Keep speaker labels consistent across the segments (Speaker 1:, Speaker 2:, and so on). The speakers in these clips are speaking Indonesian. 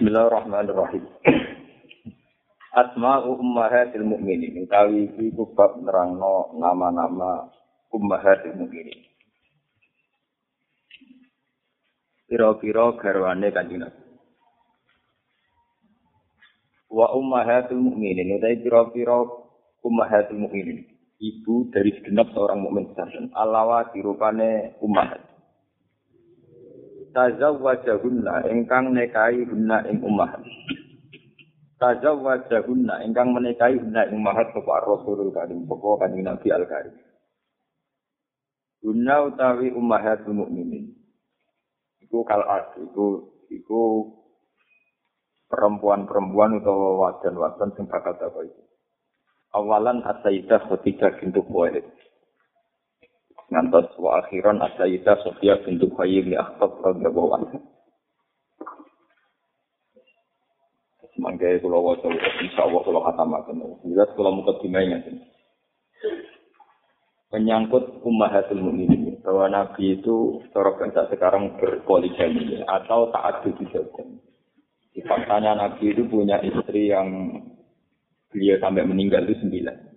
Speaker 1: Bismillahirrahmanirrahim. Asma'u ummahatil mu'minin. Utawi iki bab nerangno nama-nama ummahatil mu'minin. Piro-piro garwane kanjeng Nabi. Wa ummahatul mu'minin. Utawi piro-piro ummahatul mu'minin. Ibu dari segenap seorang mukmin sedanten. Alawa dirupane ummahat. Tazawwajahunna ingkang nekahi hunna ing ummahat tazawwajahunna ingkang menikahi hunna ing ummahat sapa Rasulul Karim sapa kanjeng Nabi Al Karim Hunna utawi ummahatul mukminin. Iku kal iku iku perempuan-perempuan utawa wadan-wadan sing bakal itu? Awalan as-sayyidah Khadijah bintu Khuwailid ngantos wa akhiran as-sayyidah Sofia bintu Khayyim li akhtab radhiyallahu anha. Semangga kula waca insyaallah kula khatamaken. Jelas kula mukadimah ngaten. Menyangkut ummahatul mukminin bahwa Nabi itu cara bahasa sekarang berpoligami atau taat di Di faktanya Nabi itu punya istri yang beliau sampai meninggal itu sembilan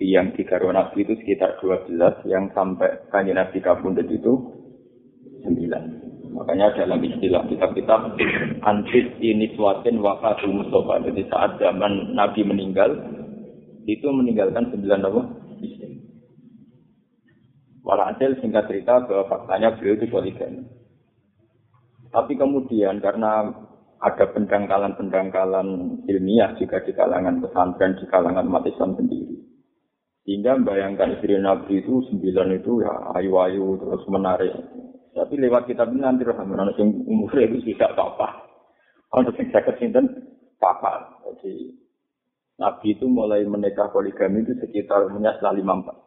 Speaker 1: yang di Nabi itu sekitar 12, yang sampai kanji Nabi kabundut itu 9. Makanya dalam istilah kitab-kitab antis ini suatin wakatu Mustafa. Jadi saat zaman Nabi meninggal, itu meninggalkan 9 apa? Walhasil singkat cerita bahwa faktanya beliau itu poligami. Tapi kemudian karena ada pendangkalan-pendangkalan ilmiah juga di kalangan pesantren, di kalangan umat Islam sendiri. Sehingga bayangkan istri Nabi itu sembilan itu ya ayu-ayu terus menarik. Tapi lewat kitab ini nanti rahmat yang umurnya itu tidak apa-apa. Untuk yang saya kesinten papa. Jadi Nabi itu mulai menikah poligami itu sekitar umurnya setelah lima empat.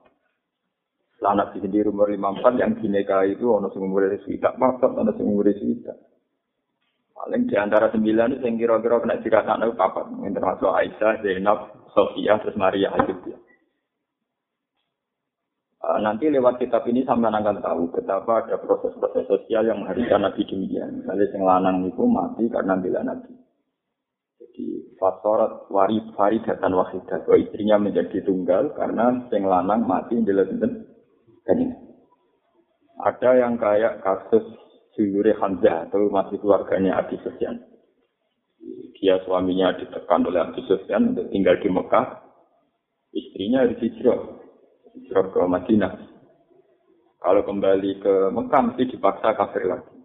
Speaker 1: Setelah Nabi sendiri umur lima empat yang dinikahi itu ono sing umurnya tidak apa ono sing umurnya tidak. Paling di antara sembilan itu yang kira-kira kena dirasakan itu papat. Yang termasuk Aisyah, Zainab, Sofia, terus Maria Ayub. Uh, nanti lewat kitab ini sampai akan tahu betapa ada proses-proses sosial yang mengharuskan Nabi demikian. Misalnya yang lanang itu mati karena bila Nabi. Jadi fasorat wari faridatan wahidah. Bahwa istrinya menjadi tunggal karena yang lanang mati bila dan ini. Ada yang kayak kasus Suyuri Hamzah atau masih keluarganya Abi Sufyan. Dia suaminya ditekan oleh Abi Sufyan untuk tinggal di Mekah. Istrinya harus hijrah hijrah ke Madinah. Kalau kembali ke Mekah mesti dipaksa kafir lagi.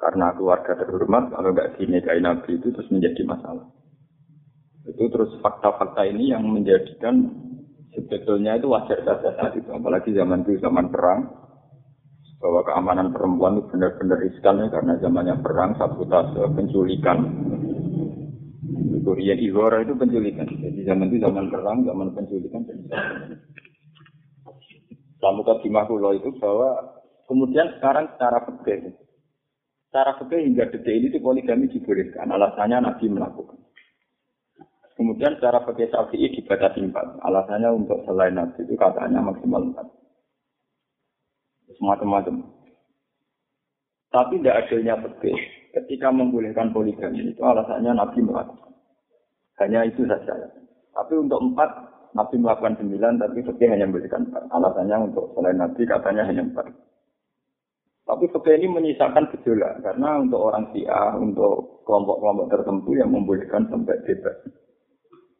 Speaker 1: Karena keluarga terhormat, kalau nggak dinikahi Nabi itu terus menjadi masalah. Itu terus fakta-fakta ini yang menjadikan sebetulnya itu wajar saja saat itu. Apalagi zaman itu zaman perang, bahwa keamanan perempuan itu benar-benar riskan ya, karena zamannya perang, sabotase, penculikan. Korean Igora itu penculikan. Jadi zaman itu zaman perang, zaman penculikan. Lalu kadimah kulo itu bahwa kemudian sekarang secara fikih, secara fikih hingga detik ini itu poligami dibolehkan. Alasannya Nabi melakukan. Kemudian secara fikih syafi'i dibatasi empat. Alasannya untuk selain Nabi itu katanya maksimal empat. Semacam-macam. Tapi tidak adilnya fikih ketika membolehkan poligami itu alasannya Nabi melakukan. Hanya itu saja. Tapi untuk empat Nabi melakukan sembilan, tapi fikih hanya memberikan empat. Alasannya untuk selain Nabi katanya hanya empat. Tapi fikih ini menyisakan gejolak karena untuk orang Syiah, untuk kelompok-kelompok tertentu yang membolehkan sampai bebas.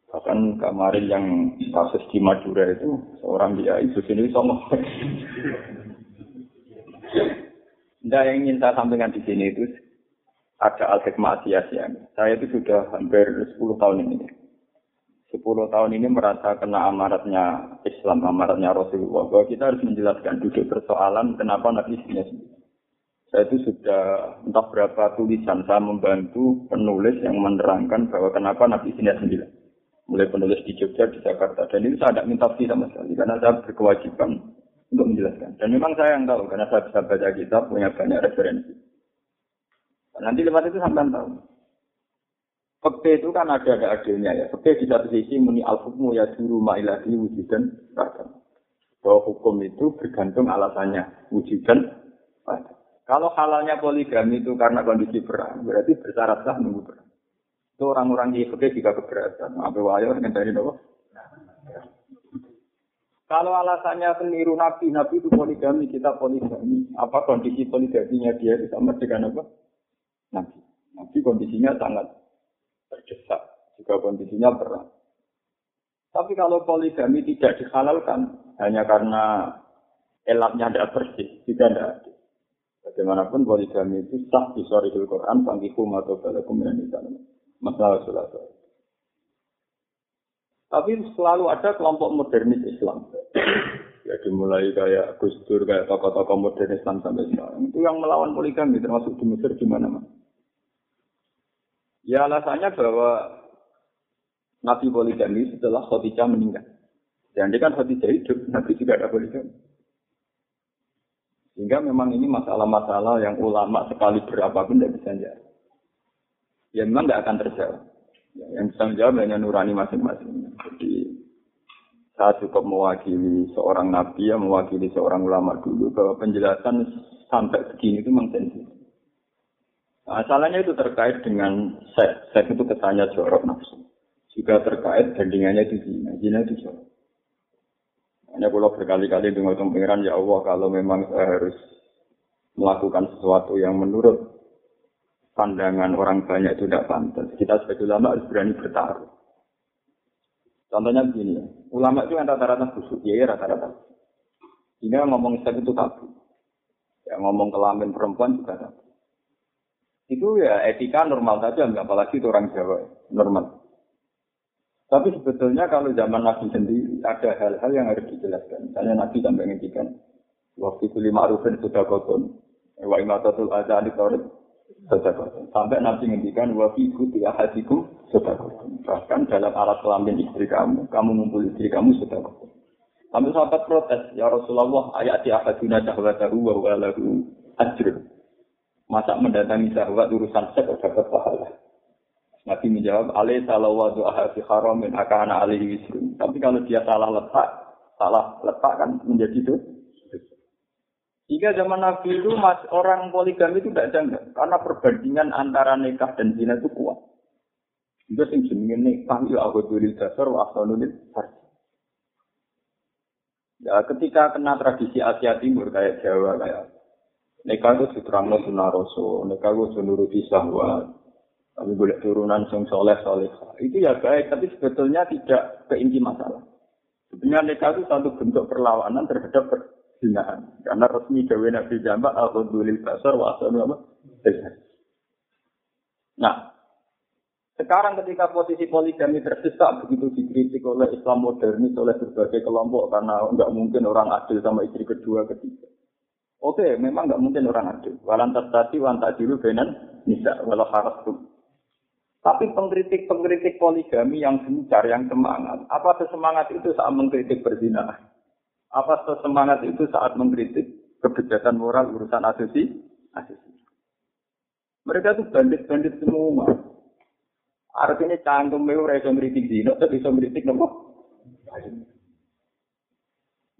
Speaker 1: Bahkan kemarin yang kasus di Madura itu seorang dia itu sini sama. Nah, yang ingin saya sampaikan di sini itu ada al-hikmah Saya itu sudah hampir 10 tahun ini 10 tahun ini merasa kena amaratnya Islam, amaratnya Rasulullah. Bahwa kita harus menjelaskan duduk persoalan kenapa Nabi sendiri. Saya itu sudah entah berapa tulisan saya membantu penulis yang menerangkan bahwa kenapa Nabi sendiri. Mulai penulis di Jogja, di Jakarta. Dan itu saya tidak minta fee sama sekali. Karena saya berkewajiban untuk menjelaskan. Dan memang saya yang tahu. Karena saya bisa baca kitab, punya banyak referensi. Nanti lewat itu sampai tahu. Fakta itu kan ada ada adilnya ya. Fakta di satu sisi muni al hukmu ya dulu ma'ilati wujudan bahkan. Bahwa hukum itu bergantung alasannya wujudan Kalau halalnya poligami itu karena kondisi perang, berarti bersyarat sah nunggu perang. Itu orang-orang di IFG juga keberatan. Apa wayo dari nopo? Kalau alasannya peniru Nabi, Nabi itu poligami, kita poligami. Apa kondisi poligaminya dia itu sama dengan apa? Nabi. Nabi kondisinya sangat terdesak. Juga kondisinya perang. Tapi kalau poligami tidak dihalalkan, hanya karena elatnya tidak bersih, tidak ada. Bagaimanapun poligami itu sah di sore Quran, panggikum atau balakum di sana. Masalah sulasa. Tapi selalu ada kelompok modernis Islam. Ya dimulai kayak Gus Dur, kayak tokoh-tokoh modern Islam sampai sekarang. Itu yang melawan poligami, termasuk di Mesir di mana-mana. Ya alasannya bahwa Nabi poligami setelah Khadijah meninggal. Dan dia kan Khadijah hidup, Nabi juga ada poligami. Sehingga memang ini masalah-masalah yang ulama sekali berapapun tidak bisa jawab. Ya memang tidak akan terjawab. Ya, yang bisa menjawab hanya nurani masing-masing. Jadi saya cukup mewakili seorang nabi yang mewakili seorang ulama dulu bahwa penjelasan sampai begini itu memang sensitif. Nah, asalnya itu terkait dengan seks. Seks itu kesannya jorok nafsu. Juga terkait bandingannya itu zina. Zina itu jorok. Hanya kalau berkali-kali dengan pengiran, ya Allah, kalau memang saya harus melakukan sesuatu yang menurut pandangan orang banyak itu tidak pantas. Kita sebagai ulama harus berani bertaruh. Contohnya begini ya, ulama itu yang rata-rata busuk, ya rata-rata. Ini ngomong seks itu tabu. Ya ngomong kelamin perempuan juga tabu. Itu ya etika normal saja, apalagi itu orang Jawa, normal. Tapi sebetulnya kalau zaman Nabi sendiri ada hal-hal yang harus dijelaskan. Misalnya Nabi sampai ngetikan, waktu itu lima arufin sudah koton, wa imatatul azali sedekah. Sampai Nabi ngendikan wa fi kuti ahadikum sedekah. Bahkan dalam alat kelamin istri kamu, kamu ngumpul istri kamu sedekah. Sampai sahabat protes, ya Rasulullah, ayat di ahaduna syahwatahu wa huwa lahu ajrun. Masa mendatangi syahwat urusan seks dapat pahala. Nabi menjawab, alaih salah wa du'aha fi haramin akana alaihi wisrun. Tapi kalau dia salah letak, salah letak kan menjadi dosa. Jika zaman Nabi itu mas, orang poligami itu tidak janggal karena perbandingan antara nikah dan zina itu kuat. Itu sing jenenge nikah itu aku dulil dasar wa ahsanul Ya ketika kena tradisi Asia Timur kayak Jawa kayak nikah itu diterangno sunnah rasul, nikah itu nuruti syahwat. Tapi boleh turunan sing soleh soleh. Itu ya baik, tapi sebetulnya tidak keinti masalah. Sebenarnya nikah itu satu bentuk perlawanan terhadap zinaan. Karena resmi gawe Nabi Jamba al-Qudulil Basar wa apa? Nah, sekarang ketika posisi poligami terdesak begitu dikritik oleh Islam modernis oleh berbagai kelompok karena nggak mungkin orang adil sama istri kedua ketiga. Oke, memang nggak mungkin orang adil. Walantas tadi wantak dulu benan nisa walau harus tuh. Tapi pengkritik-pengkritik poligami yang gencar, yang semangat, apa sesemangat itu saat mengkritik berzina? Apa semangat itu saat mengkritik kebijakan moral urusan asesi? Asesi. Mereka itu bandit-bandit semua. Artinya canggung itu bisa mengkritik zina, tapi bisa mengkritik nopo.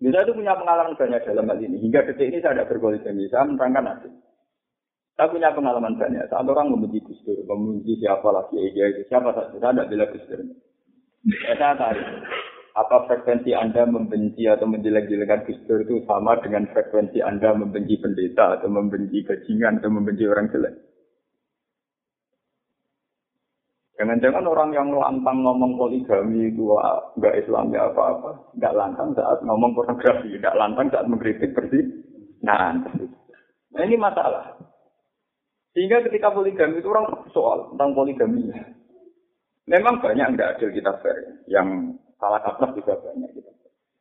Speaker 1: Bisa itu punya pengalaman banyak dalam hal ini. Hingga detik ini saya tidak berpoligami. Saya menerangkan nanti. Saya punya pengalaman banyak. Saat orang membenci Gus Dur, membenci siapa lagi, ya, itu siapa saja. Saya tidak bilang Gus Dur. Ya, saya tarik apa frekuensi Anda membenci atau menjelek-jelekan Gus Dur itu sama dengan frekuensi Anda membenci pendeta atau membenci bajingan atau membenci orang jelek? Jangan-jangan orang yang lantang ngomong poligami itu enggak Islam ya apa-apa, enggak lantang saat ngomong pornografi, enggak lantang saat mengkritik bersih. Nah, nah, ini masalah. Sehingga ketika poligami itu orang soal tentang poligami. Memang banyak enggak adil kita fair yang Salah kaprah juga banyak gitu.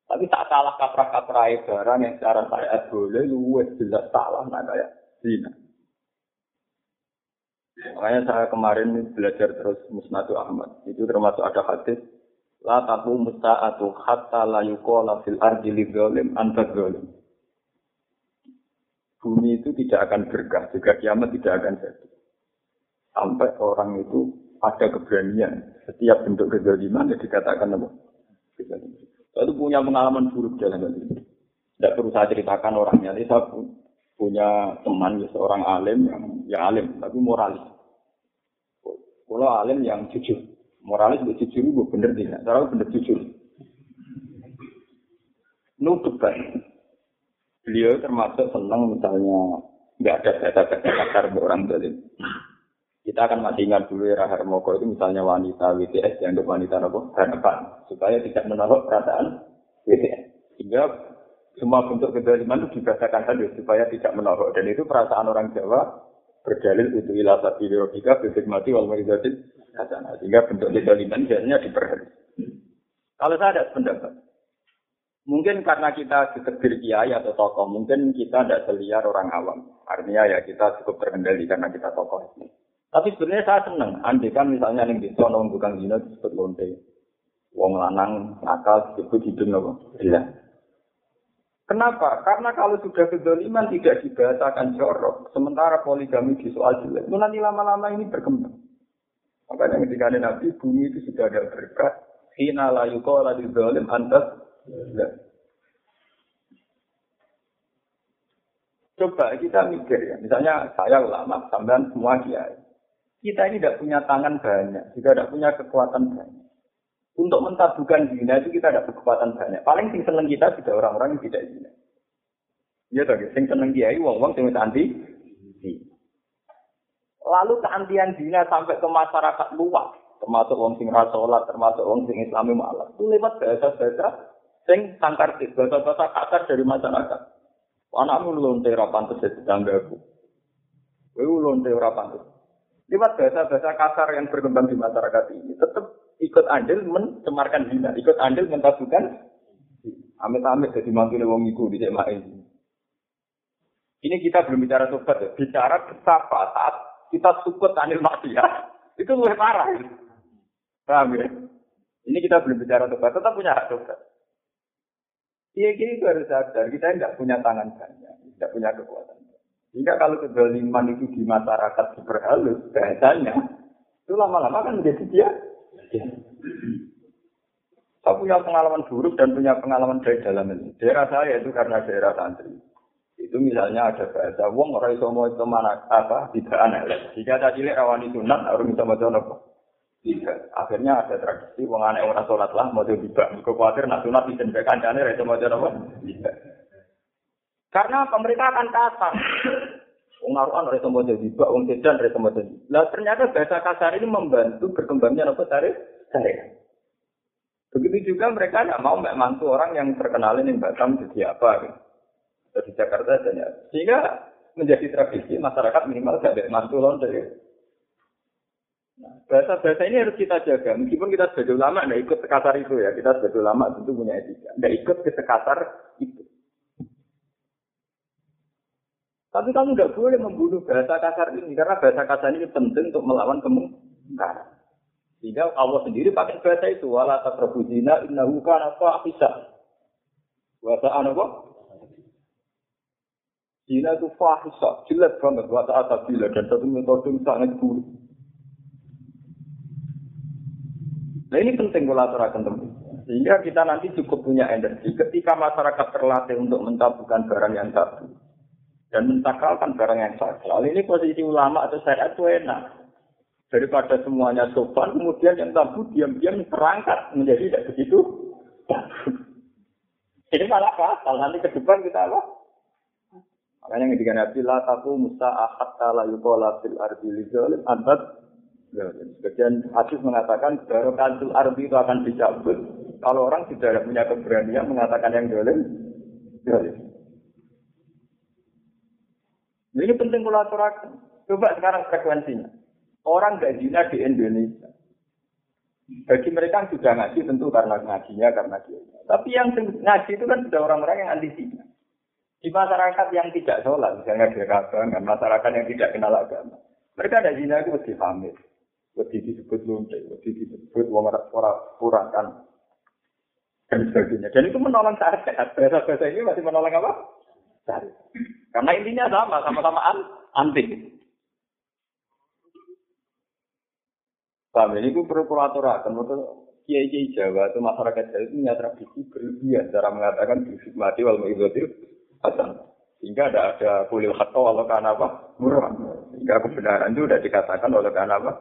Speaker 1: Tapi tak salah kaprah-kaprah barang yang secara syariat boleh luwes jelas salah nah kayak zina. Makanya saya kemarin belajar terus Musnadu Ahmad. Itu termasuk ada hadis La tabu musta'atu hatta la yuqala fil ardi li zalim anta. Bumi itu tidak akan berkah, juga kiamat tidak akan jadi. Sampai orang itu ada keberanian. Setiap bentuk kezaliman yang dikatakan apa? Saya itu punya pengalaman buruk dalam hal ini. Tidak perlu saya ceritakan orangnya, ini saya punya teman ya, seorang alim yang ya alim tapi moralis. Kalau alim yang jujur, moralis itu jujur itu bener tidak, cara bener jujur. Nutup kan. Beliau termasuk senang misalnya nggak ada data-data kasar orang zalim. Kita akan masih ingat dulu era Harmoko itu misalnya wanita WTS yang untuk wanita apa? Harapan. Supaya tidak menolak perasaan WTS. Sehingga semua bentuk kezaliman itu dibacakan tadi supaya tidak menolak. Dan itu perasaan orang Jawa berdalil itu ilah sabi logika bebek mati wal marizatin Sehingga bentuk kezaliman biasanya diperhari. Kalau saya ada pendapat. Mungkin karena kita ditegur kiai atau tokoh, mungkin kita tidak seliar orang awam. Artinya ya kita cukup terkendali karena kita tokoh. Tapi sebenarnya saya senang. Andai kan misalnya yang di sono tukang zina disebut lonte. Wong lanang nakal disebut hidung apa? Kenapa? Karena kalau sudah kezaliman tidak dibahasakan jorok, sementara poligami di soal jelek, itu nanti lama-lama ini berkembang. Makanya ketika ada Nabi, bumi itu sudah ada berkat. Hina la yukola di zalim antas. Coba kita mikir ya, misalnya saya ulama, sampean semua kiai. Kita ini tidak punya tangan banyak, juga tidak punya kekuatan banyak. Untuk mentabukan zina itu kita tidak kekuatan banyak. Paling sing seneng kita sudah orang-orang yang tidak zina. Iya toh, sing seneng kiai wong-wong sing anti Lalu keantian zina sampai ke masyarakat luas, termasuk wong sing rasolat, termasuk wong sing islami malah. Itu lewat bahasa-bahasa sing sangkar bahasa-bahasa kasar dari masyarakat. Anakmu lonte ra pantes tanggaku. Kowe lonte ora pantes. lewat bahasa-bahasa kasar yang berkembang di masyarakat ini tetap ikut andil mencemarkan zina, ikut andil mentasukan amit-amit jadi mantu wong iku di ini. Ini kita belum bicara tobat ya, bicara betapa saat kita sukut anil maksiat itu lebih parah. Paham ya? Ini kita belum bicara tobat, tetap punya hak tobat. Iya gini itu harus sadar, kita tidak punya tangan banyak, tidak punya kekuatan. Sehingga kalau kezaliman itu di masyarakat super halus, bahasanya, itu lama-lama kan menjadi dia. Saya punya pengalaman buruk dan punya pengalaman dari dalam ini. Daerah saya itu karena daerah santri. Itu misalnya ada bahasa, wong orang iso mau itu mana apa tidak aneh. Jika ada cilik rawani sunat, harus bisa mau apa? Tidak. Akhirnya ada tradisi, wong aneh orang sholat lah mau tiba. Kekuatir nak sunat di jendela kancane, iso mau apa? Tidak. Karena pemerintah akan kasar. Wong naruhan dari semua jadi bak, wong sedan dari semua jadi. Lah ternyata bahasa kasar ini membantu berkembangnya apa tarif syariat. Begitu juga mereka tidak mau mantu orang yang terkenal ini Batam jadi apa gitu. Di Jakarta saja. Sehingga menjadi tradisi masyarakat minimal tidak mantu lonte. Nah, bahasa-bahasa ini harus kita jaga. Meskipun kita sebagai ulama tidak ikut sekasar itu ya. Kita sebagai ulama tentu punya etika. Tidak ikut ke sekasar itu. Tapi kamu tidak boleh membunuh bahasa kasar ini karena bahasa kasar ini penting untuk melawan kemungkaran. Sehingga Allah sendiri pakai bahasa itu wala takrabuzina innahu kana fahisha. Bahasa apa? Zina itu fahisha, jelek banget bahasa asabila dan satu metode yang sangat buruk. Nah ini penting kalau aturakan teman. Sehingga kita nanti cukup punya energi ketika masyarakat terlatih untuk mentabukan barang yang tabu dan mentakalkan barang yang sah. Soal ini posisi ulama atau syariat itu enak. Daripada semuanya sopan, kemudian yang tabu diam-diam terangkat menjadi tidak begitu. ini malah fatal. Nanti ke depan kita apa? Makanya ketika Nabi la taku musa ahad kala yukola fil ardi lizalim antat Sebagian hadis mengatakan barokatul ardi itu akan dicabut kalau orang tidak punya keberanian mengatakan yang. Dolim. Ini penting kalau aturakan. Coba sekarang frekuensinya. Orang gak zina di Indonesia. Bagi mereka yang sudah ngaji tentu karena ngajinya, karena dia. Tapi yang ngaji itu kan sudah orang-orang yang anti zina. Di masyarakat yang tidak sholat, misalnya di dan masyarakat yang tidak kenal agama. Mereka ada zina itu mesti pamit. Mesti disebut lunte, mesti disebut orang kurakan. Dan sebagainya. Dan itu menolong syariat. Bahasa-bahasa ini masih menolong apa? Syariat. Karena intinya sama, sama-sama an antik. Paham ini itu perlu aturakan. Kiai Kiai Jawa itu masyarakat Jawa itu punya tradisi berlebihan cara mengatakan berhikmati wal mengikuti hasan. Sehingga ada ada kulil khato kalau karena apa? Murah. Sehingga kebenaran itu sudah dikatakan oleh karena apa?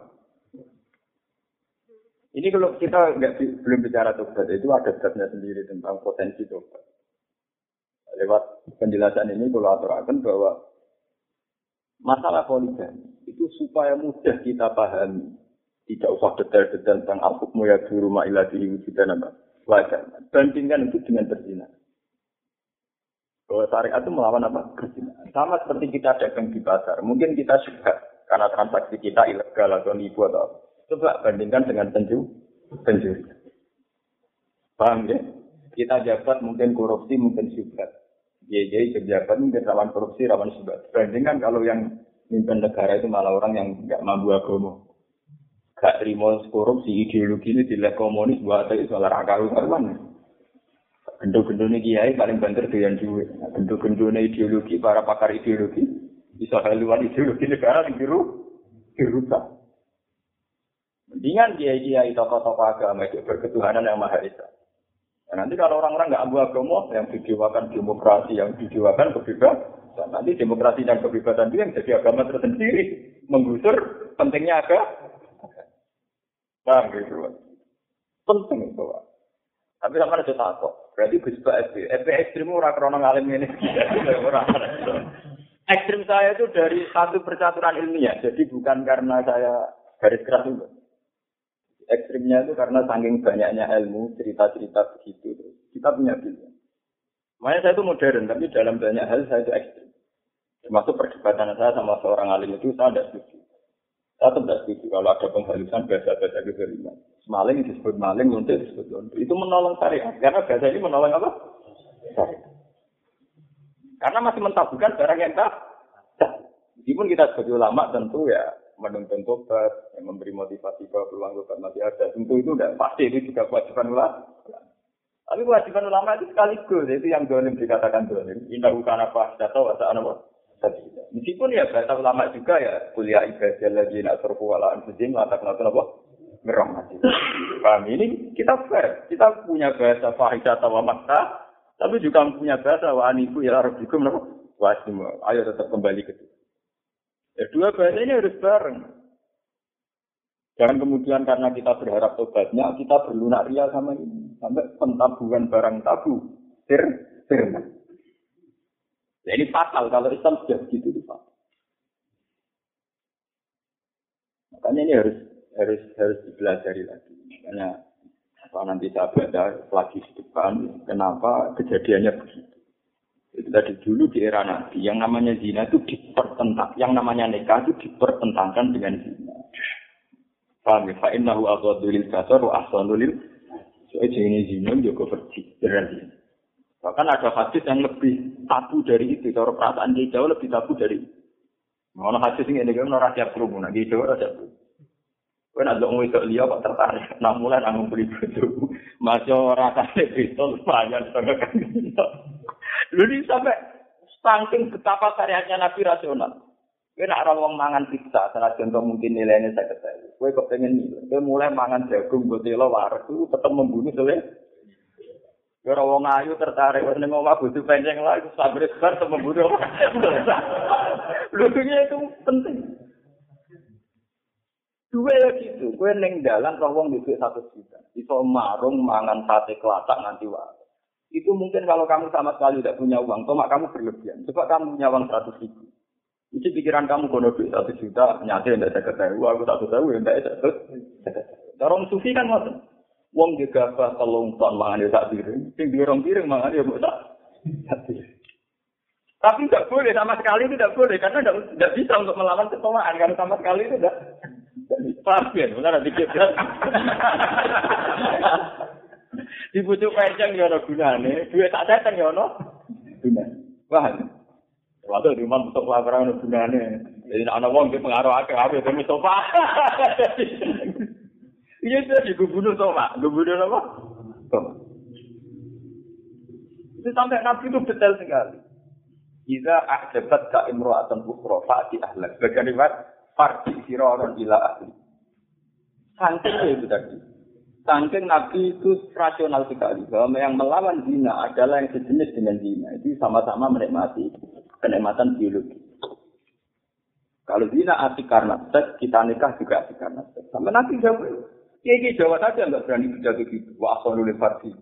Speaker 1: Ini kalau kita nggak belum bicara tobat itu ada babnya sendiri tentang potensi tobat. Lewat penjelasan ini kalau aturakan bahwa masalah poligami itu supaya mudah kita pahami. Tidak usah detail-detail tentang al-hukmu ya di rumah ilah di wujudan apa. Wajar. Bandingkan itu dengan berzina. Bahwa syariat itu melawan apa? Berzina. Sama seperti kita dagang di pasar. Mungkin kita suka karena transaksi kita ilegal atau nipu atau apa. Coba bandingkan dengan penju, pencuri. Paham ya? Kita jabat mungkin korupsi, mungkin subhat. Jadi pejabat mungkin rawan korupsi, rawan subhat. Bandingkan kalau yang mimpin negara itu malah orang yang nggak mampu agama. Gak terima korupsi, ideologi ini tidak komunis, buat itu soal raka karuan. Gendut-gendutnya kiai paling banter dengan duit. Gendut-gendutnya ideologi, para pakar ideologi, bisa haluan ideologi negara yang biru, dirusak. Mendingan kiai-kiai tokoh-tokoh agama itu berketuhanan yang maha esa. Nah, nanti kalau orang-orang nggak ambil agama, yang didewakan demokrasi, yang didewakan kebebasan, nanti demokrasi dan kebebasan itu yang jadi agama tersendiri, menggusur pentingnya agama. Paham gitu, Penting itu. Tapi sama ada takut. Berarti Gus Pak FB. FB ekstrim orang krono ngalim ini. ekstrim saya itu dari satu percaturan ilmiah. Jadi bukan karena saya garis keras itu ekstrimnya itu karena saking banyaknya ilmu, cerita-cerita begitu. Kita punya pilihan. Makanya saya itu modern, tapi dalam banyak hal saya itu ekstrim. Termasuk perdebatan saya sama seorang alim itu, saya tidak setuju. Saya tidak setuju kalau ada penghalusan bahasa-bahasa kezaliman. Maling disebut maling, lonte disebut lonte. Itu menolong syariat. Karena bahasa ini menolong apa? Syariat. Karena masih mentabukan barang yang tak. Meskipun kita sebagai ulama tentu ya menuntun tobat, yang memberi motivasi bahwa peluang tobat masih ada. Tentu itu tidak pasti, itu juga kewajiban ulama. Tapi kewajiban ulama itu sekaligus, itu yang dolim dikatakan dolim. Indah bukan apa, asal apa. Meskipun ya bahasa ulama juga ya kuliah ibadah lagi nak surfu wala anfusihim latak latak apa merahmati. Paham ini kita fair, kita punya bahasa fahidah atau makta, tapi juga punya bahasa wa aniku ya rabbikum apa wajib. Ayo tetap kembali ke itu. Ya, dua bahasa ini harus bareng. Jangan kemudian karena kita berharap tobatnya, kita berlunak ria sama ini. Sampai pentabuhan barang tabu. Sir, sirna. Ya, ini fatal kalau Islam sudah begitu itu. Makanya ini harus harus harus dipelajari lagi. Makanya apa nanti saya baca lagi di depan, kenapa kejadiannya begitu. Itu tadi dulu di era Nabi, yang namanya zina itu dipertentang, yang namanya nikah itu dipertentangkan dengan zina. Paham ya? Fa'innahu aghadulil basar wa ahsanulil Soalnya jenis zina juga berarti. Bahkan ada hadis yang lebih tabu dari itu. Kalau perasaan dia jauh lebih tabu dari itu. Mana hadis ini ini kan orang kerumunan, gitu orang kerumunan. Kau nak dong itu lihat kok tertarik. Nah mulai nanggung beli baju, masih rasanya pistol banyak setengah kan. Lu ini sampai saking betapa syariatnya Nabi rasional. Kau nak orang wong mangan pizza, salah contoh mungkin nilainya saya ketahui. Kau kok pengen nilai, kau mulai mangan jagung buat lo waras itu tetap membunuh soalnya. Kau orang wong ayu tertarik, kau nengok omah butuh panjang lah, sabar sabar tetap membunuh. Lu itu penting. Dua ya gitu, kue neng dalan roh wong satu juta, iso marung mangan sate kelatak nanti wae. Itu mungkin kalau kamu sama sekali tidak punya uang, tomak kamu berlebihan. Coba kamu punya uang seratus ribu. Itu pikiran kamu kono duit satu juta, nyata tidak saya ketahui, aku satu tahu, tidak saya Orang sufi kan ngotot. Wong juga apa telung ton mangan ya tak piring, sing dorong piring mangan ya tak Tapi tidak boleh sama sekali tidak boleh karena tidak bisa untuk melawan ketomaan karena sama sekali itu tidak Paham ya? Benar dikit Dibujuk penceng ya ono gunane, duit tak teteng ya ono. Paham? Waktu di rumah untuk laporan ono gunane. Jadi ana wong ki pengaruh akeh akeh demi sofa. Iya itu di gubernur sofa, gubernur apa? Itu sampai nabi itu detail sekali. Jika ahjabat ka imro'atan ukhra fa'ati ahlak. Bagian riwayat fardi siroron ila ahli. Ya itu tadi. Saking Nabi itu rasional sekali. Bahwa yang melawan zina adalah yang sejenis dengan zina. Itu sama-sama menikmati. kenikmatan biologi. Kalau zina asik karena seks, kita nikah juga asik karena seks. Sampai nanti jawab, ya ini Jawa saja nggak berani pidato gitu. Wah, asal nulis farsi.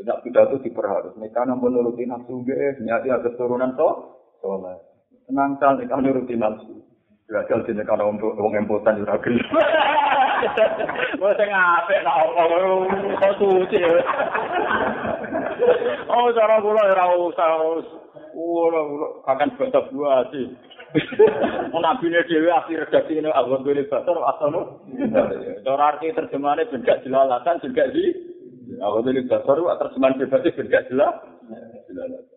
Speaker 1: Tidak pidato diperharus. Nikah namun nurutin nafsu gue, ada keturunan so, soalnya. Tenang nikah nurutin nafsu. Gagal sih kalau untuk uang empotan juga gil. Masa ngapain lah orang-orang kau suci. Oh, cara gula ya rau saus. akan kakan bantap gua sih. Nabi ini akhir redaksi ini agon gue libatan asal lo. arti ben gak jelalatan juga sih. Agon gue libatan terjemahan gak benda jelalatan.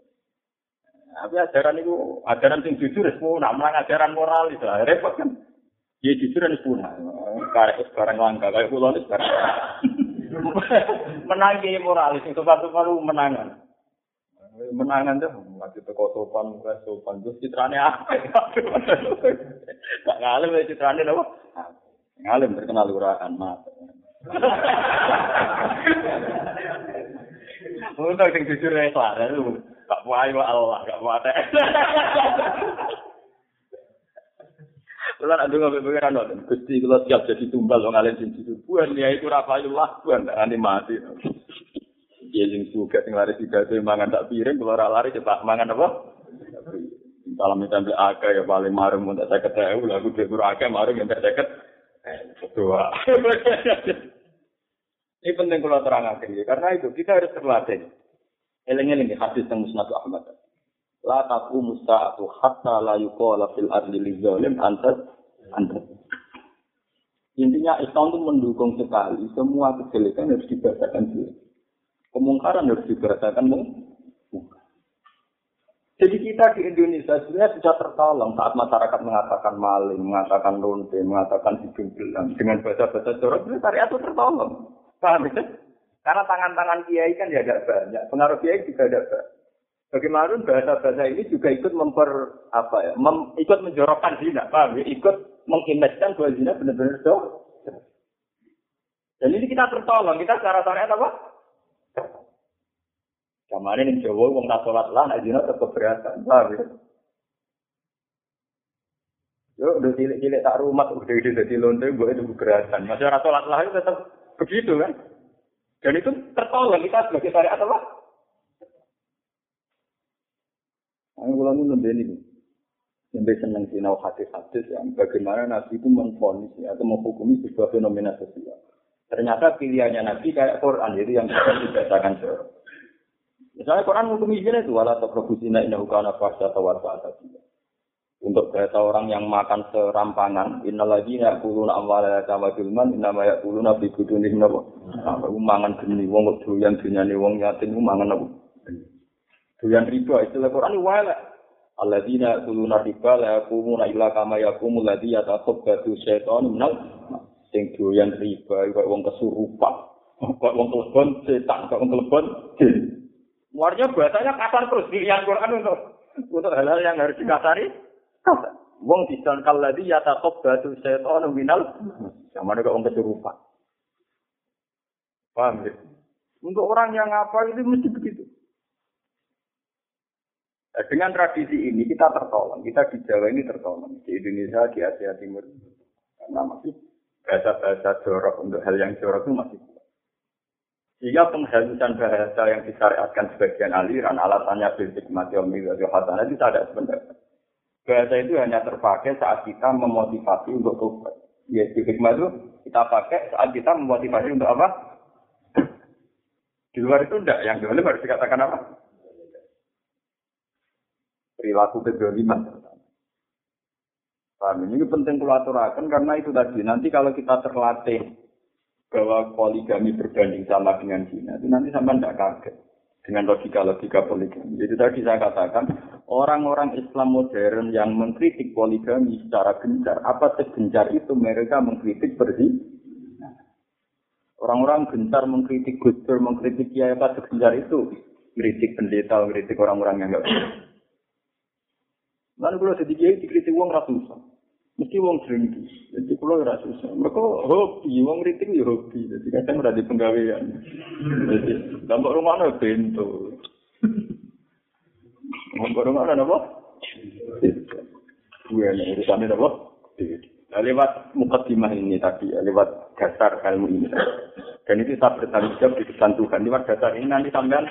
Speaker 1: Tapi ajaran itu ajaran yang jujur semua, nak ajaran moral itu repot kan. Ya jujur ini punah. Karek sekarang langka kayak pulau ini sekarang. Menang moralis itu satu palu menangan. menangan tuh lagi teko sopan muka sopan terus citrane apa gak ngalim ya citrane apa ngalim terkenal uraan mas untuk yang jujur ya kelar itu gak puai Allah gak puai Kulo nak ndonga pikiran ngoten. Gusti kula siap jadi tumbal wong alim sing. Buan ya iku ra payu lah, buan ane mati. Dia sing suka sing lari pidato mangan tak piring, kalau lari cepat mangan apa? Salam itu ambil akeh ya paling marung untuk saya ketahui lah, aku dia akeh marung yang saya ket. Dua. Ini penting kalau terang ya, karena itu kita harus terlatih. Eleng-eleng hadis yang musnad Ahmad. La taku musta'atu hatta la yuqala fil ardi li zalim antas antas. Intinya Islam itu mendukung sekali semua kejelekan harus dibacakan dulu. Kemungkaran harus dibahasakan mungkar. Jadi kita di Indonesia sebenarnya sudah tertolong saat masyarakat mengatakan maling, mengatakan ronde, mengatakan hidung dengan bahasa-bahasa itu syariat itu tertolong. Paham ya? Karena tangan-tangan kiai kan ya ada banyak, pengaruh kiai juga ada banyak. Bagaimana bahasa-bahasa ini juga ikut memper apa ya, mem, ikut menjorokkan zina, paham ya? Ikut mengimajinkan bahwa zina benar-benar jauh. Dan ini kita tertolong, kita secara syariat apa? Kamane ning Jawa wong tak salat lah nek dina tetep keberatan. Paham ya? Yo udah cilik-cilik tak rumah udah ide dadi lonte gue itu keberatan. Masih salat lah itu tetap begitu kan? Dan itu tertolong kita sebagai syariat apa? Aku kalau nu ini, sampai senang sinau hadis-hadis yang bagaimana Nabi itu menfonis atau menghukumi sebuah fenomena sosial. Ternyata pilihannya Nabi kayak Quran, jadi yang bisa dibacakan. Misalnya Quran hukum izin itu wala takrabusina innahu kana fahsya tawarfa Untuk bahasa orang yang makan serampangan, innalagi yaquluna amwala kama filman innama yaquluna bi budunihim napa. Mangan geni wong kok doyan dunyane wong yatim mangan apa. Doyan riba istilah Quran wala. Alladzina yaquluna riba la yaqumuna illa kama yaqumul ladzi yatakhabbatu syaitanu minal sing doyan riba kok wong kesurupan. Kok wong kelebon setan, kok wong kelebon Warnya bahasanya kasar terus pilihan Quran untuk untuk hal-hal yang harus dikasari. Wong disan kaladi ya takut batu setan minal. Mana kok wong kesurupan. Paham ya? Untuk orang yang apa itu mesti begitu. Nah, dengan tradisi ini kita tertolong. Kita di Jawa ini tertolong. Di Indonesia, di Asia Timur. Karena masih bahasa-bahasa jorok untuk hal yang jorok itu masih Jika penghalusan bahasa yang disyariatkan sebagian aliran, alasannya fisik mati omi wa hasanah itu tidak sebenarnya. Bahasa itu hanya terpakai saat kita memotivasi untuk tobat. Ya, hikmah itu kita pakai saat kita memotivasi untuk apa? Di luar itu enggak, yang di harus dikatakan apa? Perilaku kedoliman. Paham? Ini penting kulaturakan karena itu tadi. Nanti kalau kita terlatih bahwa poligami berbanding sama dengan zina itu nanti sama tidak kaget dengan logika-logika poligami. Jadi tadi saya katakan orang-orang Islam modern yang mengkritik poligami secara gencar, apa segencar itu mereka mengkritik berzina? Orang-orang gencar mengkritik Gus mengkritik Kiai apa segencar itu? Mengkritik pendeta, mengkritik orang-orang yang enggak Lalu kalau sedikit dikritik uang ratusan. Mesti wong drengki. Jadi kalau ora susah. Mereka hobi, wong riting ya hobi. Jadi kadang ora di penggawean. Jadi dampak rumah ana bento. Dampak rumah ana apa? Gue yang urusannya apa? Nah, lewat mukadimah ini tadi, ya, lewat dasar ilmu ini. Dan itu saya bertanggung jawab di depan Tuhan. Lewat dasar ini nanti sampean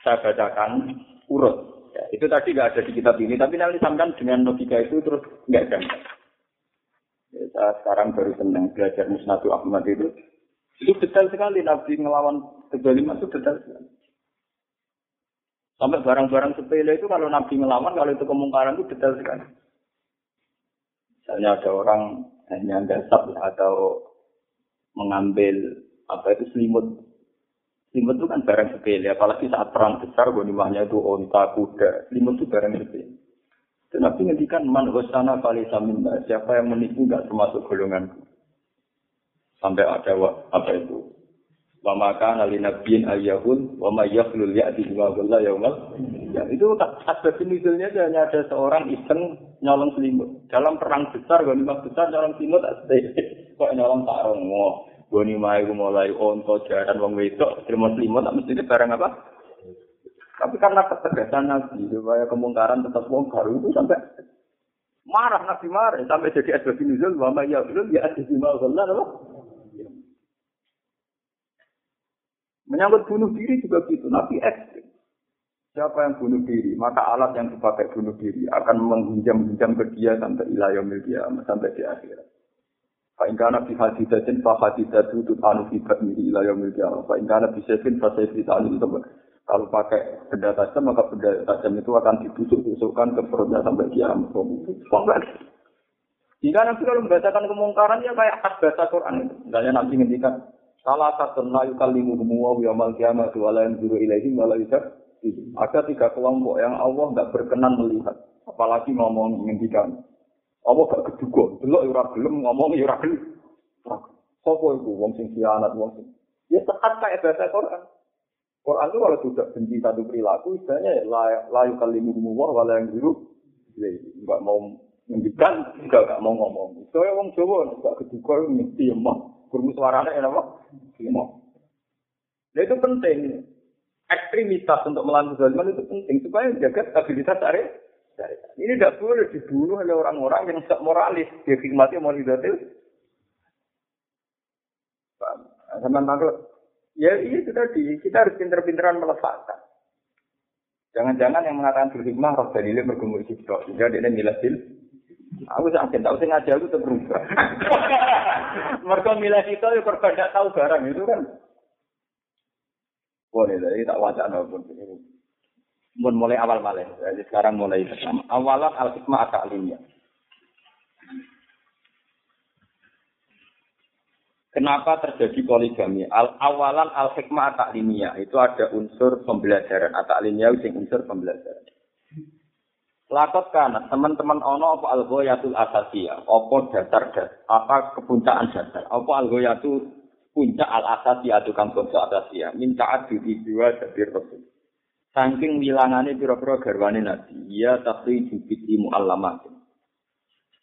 Speaker 1: saya bacakan urut. Ya, itu tadi nggak ada di kitab ini, tapi nanti sampean dengan logika itu terus nggak ada. Ya, saya sekarang baru senang belajar Musnadu Ahmad itu. Itu detail sekali Nabi ngelawan kezaliman itu detail sekali. Sampai barang-barang sepele itu kalau Nabi ngelawan, kalau itu kemungkaran itu detail sekali. Misalnya ada orang hanya gasap atau mengambil apa itu selimut. Selimut itu kan barang sepele, apalagi saat perang besar, gonimahnya itu onta, kuda. Selimut itu barang sepele. Dan Nabi ngendikan man husana kali siapa yang menipu nggak termasuk golonganku. Sampai ada apa itu? Wa maka nali nabiyin ayyahun wa ma yakhlul ya'ti bima qalla yaumal ya itu asbab nuzulnya hanya ada seorang iseng nyolong selimut. Dalam perang besar goni mas besar nyolong selimut kok nyolong sarung mo goni mai mulai onto jaran wong wedok terima selimut tak mesti barang apa tapi karena ketegasan nabi supaya kemungkaran tetap wong baru itu sampai marah nabi marah sampai jadi asbab nuzul wa ma yakhlul ya'ti bima qalla apa Menyangkut bunuh diri juga gitu, Nabi ekstrim. Siapa yang bunuh diri, maka alat yang dipakai bunuh diri akan menghunjam-hunjam ke dia sampai ilayah dia, sampai di akhirat. Fa'ingkana fi hadidatin fa hadidatu anu fi batnihi ila yaumil qiyamah. Fa'ingkana fi sayfin fa sayfi ta'anu Kalau pakai benda tajam, maka benda tajam itu akan ditusuk-tusukkan ke perutnya sampai kiamat. Jika nanti kalau membacakan kemungkaran ya kayak khas bahasa Quran. Misalnya nanti ngendikan, Salah satu nayu kalimu semua yamal kiamat wala yang juru ilaihim wala Ada tiga kelompok yang Allah nggak berkenan melihat, apalagi ngomong ngendikan. Allah gak keduga, delok ora gelem ngomong ora gelem. Sopo itu wong sing khianat wong sing. Ya tekat kayak bahasa Quran. Quran itu kalau sudah benci satu perilaku, istilahnya layu kalimu semua wala yang juru Enggak mau ngendikan, juga enggak mau ngomong. Soalnya wong Jawa enggak keduga mesti emang. Kurmus suaranya ya apa? Nah itu penting. Ekstremitas untuk melakukan zaliman itu penting supaya menjaga stabilitas syariat. Ini tidak boleh dibunuh oleh orang-orang yang tidak moralis. Dia hikmati moralizatil. Sama takut. Ya iya itu tadi. Kita harus pinter-pinteran meletakkan. Jangan-jangan yang mengatakan berhikmah roh dalilnya bergumul hijau. Sehingga dia nilai Aku sakit, tahu sing ngaji aku tetap berubah. Mereka milih kita ya korban tidak tahu barang itu kan. Boleh, jadi tak wajah pun. Pun mulai awal malah. Jadi sekarang mulai pertama. Awalan al-hikmah at-ta'limiyah. Kenapa terjadi poligami? Al awalan al hikmah at-ta'limiyah itu ada unsur pembelajaran. At-ta'limiyah itu unsur pembelajaran. Lakot kana teman-teman ono apa algoyatul asasiyah, apa dasar dasar, apa kepuncaan dasar, apa algoyatul puncak al asasiyah tukang bangsa asasiyah, minta adu dua dari rasul. Saking wilangane pira-pira garwane nabi, ya takri jubiti mu'allamatin.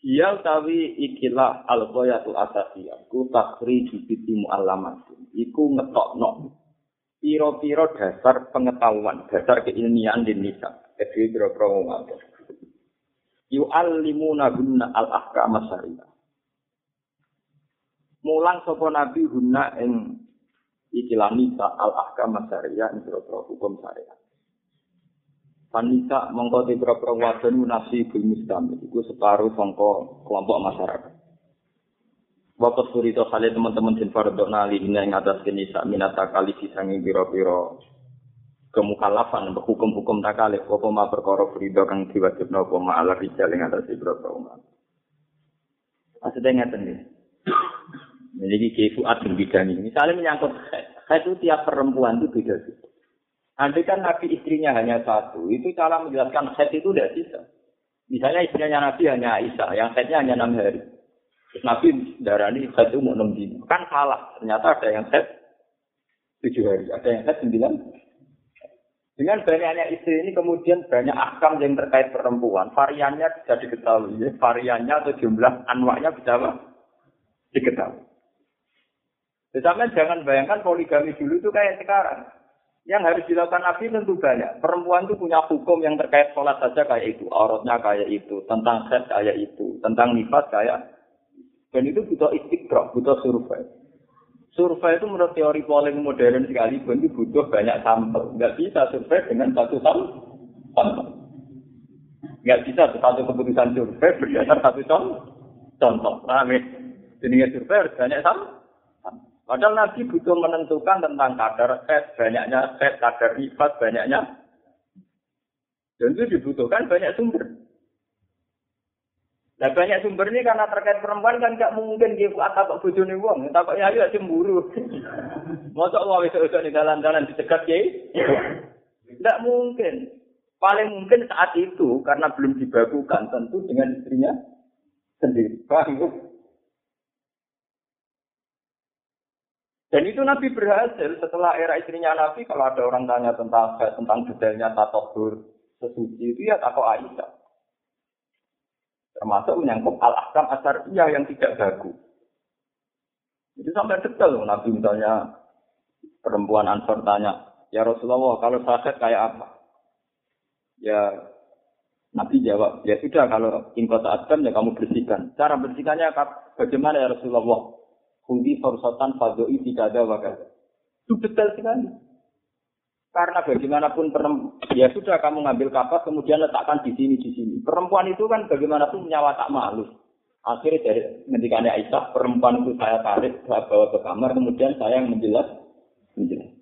Speaker 1: Iya utawi ikilah algoyatul asasiyah, ku takri jubiti mu'allamatin. Iku ngetokno piro-piro dasar pengetahuan, dasar keilmian di nisa. Jadi piro-piro ngomong yu'allimuna gunna al-ahkam syariah. Mulang sapa nabi guna ing ikilah nisa al-ahkam syariah ing hukum syariah. Panisa mongko te pira wadon nasi bil mustam iku separuh sangka kelompok masyarakat. Bapak surito kali teman-teman sin fardhu nali ing atas kenisa minata kali disanging pira-pira kemukalafan hukum-hukum takalif apa ma perkara frida kang diwajibna apa ma ala rijal ing atas beberapa umat. Maksudnya ngeten iki. Jadi fuad bidani. Misalnya menyangkut haid itu tiap perempuan itu beda sih. Andai kan Nabi istrinya hanya satu, itu cara menjelaskan haid itu tidak bisa. Misalnya istrinya Nabi hanya Aisyah, yang haidnya hanya enam hari. Terus Nabi darani haid itu enam dini. Kan salah. Ternyata ada yang haid tujuh hari, ada yang haid sembilan dengan banyaknya istri ini kemudian banyak akam yang terkait perempuan. Variannya bisa diketahui. Ya. Variannya atau jumlah anwaknya bisa apa? Diketahui. Misalnya jangan bayangkan poligami dulu itu kayak sekarang. Yang harus dilakukan Nabi tentu banyak. Perempuan itu punya hukum yang terkait sholat saja kayak itu. Auratnya kayak itu. Tentang set kayak itu. Tentang nifas kayak. Dan itu butuh istiqroh, butuh survei. Survei itu menurut teori polling modern sekali, itu butuh banyak sampel. Nggak bisa survei dengan satu sampel. Nggak bisa satu keputusan survei berdasar satu. Contoh, paham ya? Jadi survei harus banyak sampel. Padahal Nabi butuh menentukan tentang kadar set, banyaknya set, kadar rifat, banyaknya. Dan itu dibutuhkan banyak sumber. Nah banyak sumber ini karena terkait perempuan kan nggak mungkin dia buat apa bujuni uang, tapi ya ya cemburu. Masa Allah bisa usah di jalan-jalan dicegat ya? Tidak mungkin. Paling mungkin saat itu karena belum dibagukan tentu dengan istrinya sendiri. Paham? Dan itu Nabi berhasil setelah era istrinya Nabi, kalau ada orang tanya tentang tentang detailnya tatohur sesuci itu ya takut Aisyah. Termasuk menyangkut al-ahkam asar iya yang tidak bagus. Itu sampai detail Nabi misalnya perempuan Ansor tanya, ya Rasulullah kalau sakit kayak apa? Ya Nabi jawab, ya sudah kalau ingkot adam ya kamu bersihkan. Cara bersihkannya bagaimana ya Rasulullah? Hudi forsotan fadoi tidak ada wakada. Itu detail sekali. Karena bagaimanapun ya sudah kamu ngambil kapas kemudian letakkan di sini di sini. Perempuan itu kan bagaimanapun nyawa tak malu. Akhirnya dari ngendikannya Aisyah, perempuan itu saya tarik, saya bawa ke kamar, kemudian saya yang menjelas, menjelas.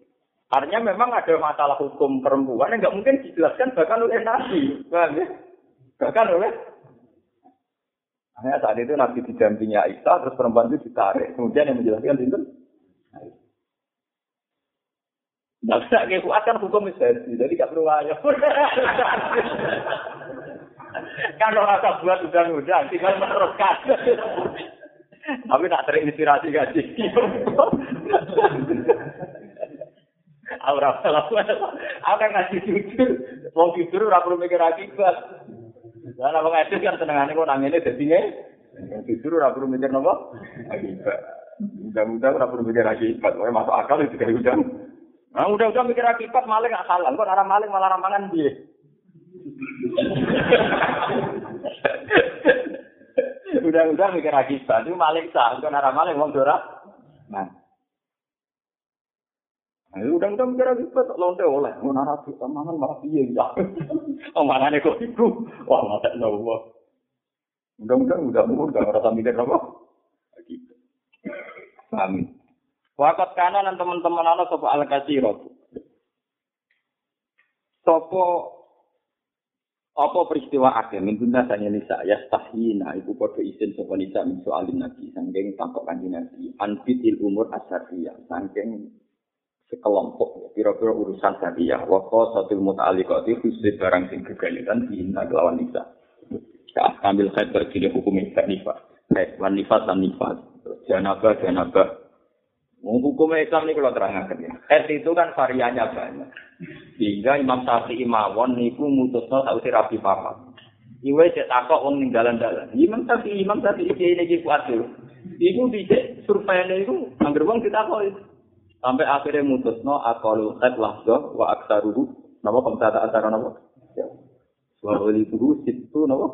Speaker 1: Artinya memang ada masalah hukum perempuan yang nggak mungkin dijelaskan bahkan oleh Nabi, ya? Bahkan oleh hanya saat itu Nabi didampingi Aisyah, terus perempuan itu ditarik. Kemudian yang menjelaskan itu Tidak bisa kayak kuat kan hukum istri, jadi gak perlu ayo. Kalau rasa buat undang-undang, tinggal meneruskan. Tapi tak terinspirasi gaji. Aura salah. Aku kan ngasih jujur. Wong jujur perlu mikir akibat. Lah wong edit kan senengane kok nangene dadi nge. Jujur ora perlu mikir napa? Mudah-mudahan ora perlu mikir akibat. Wae masuk akal itu kayak udah. Nah, udah-udah mikir akibat maling gak salah. Kok arah maling malah ramangan piye? Udah-udah mikir akibat. Itu maling sah. Kok arah maling wong dora. Nah. Ayo udah udah mikir lagi bet lonte oleh. Mau narasi mangan malah piye ya. Oh mangane kok iku. Wah mata Allah. Udah udah mau udah ngerasa mikir apa? Gitu. Amin. Wakat kanan dan teman-teman anak sopo al kasirot. Sopo apa peristiwa akhir min guna sanya nisa ya stahina ibu kode isin sopo nisa min soalin nabi sangking takok kanji nabi anbitil umur asariyah sangking sekelompok ya, kira-kira urusan syariah wako satu muta'alikati khusus barang sing kegayutan dihina lawan nisa ya ambil kait berkini hukum ikat nifas kait wan nifas dan nifas janabah janabah Hukum Islam ini kalau terangkan ya. Kait itu kan variannya banyak. Sehingga Imam Syafi'i mawon niku mutusno tak usir rapi papa. Iwe cek takok wong ning dalan-dalan. Imam Syafi'i Imam Syafi'i iki iki kuat Iku dicek survei itu angger wong ditakoki. Sampai akhirnya mutus no akalu khat lahdo wa aksaruhu. Nama pemtata acara nama. Wa itu situ nama.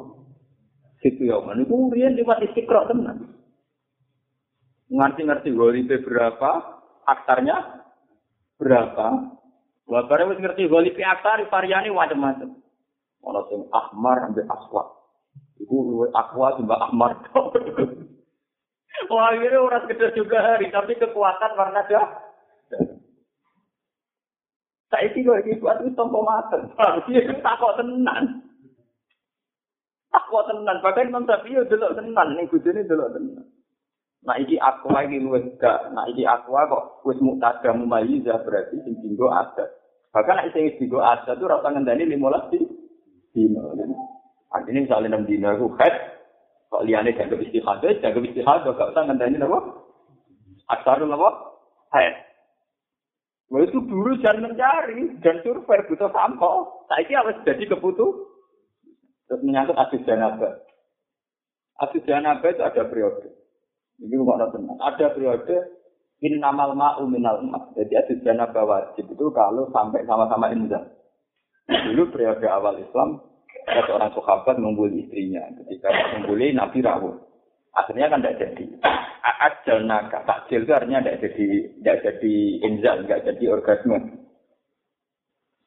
Speaker 1: Situ ya. Ini kemudian lewat istiqra tenan. Ngerti-ngerti golipe berapa, aktarnya berapa. Wah, barang wis ngerti golipe aktar, variannya macam-macam. Ono sing ahmar sampai aswad. Iku luwe akwa mbak ahmar. Wah, akhirnya orang sekedar juga hari, tapi kekuatan warna dah Saiki kok iki kuat wis tompo maten. Iya takok tenan. Takok tenan, bahkan Imam Syafi'i yo delok tenan ning bojone delok tenan. Nah iki aku lagi luwes gak, nah iki aku kok wis muktada mumayyiza berarti sing dinggo ada. Bahkan nek sing dinggo ada tuh rasa ngendani 15 di dino. Artinya misalnya 6 dino itu head, kok liane jaga istihadah, jaga istihadah, gak usah ngendani apa? Aksarul apa? Head. Wah itu dulu jangan mencari dan survei butuh sampel. Saya harus jadi kebutuh. Terus menyangkut asis janaba. Asis janaba itu ada periode. Ini rumah tenang. Ada periode Innamal ma'u minal ma. Jadi ada janabah wajib itu kalau sampai sama-sama inzal. Dulu periode awal Islam, ada seorang sahabat mengumpuli istrinya. Ketika mengumpuli, Nabi rawuh. Akhirnya kan tidak jadi. Ajal naga. Takjil itu artinya tidak jadi, tidak jadi inzal, tidak jadi orgasme.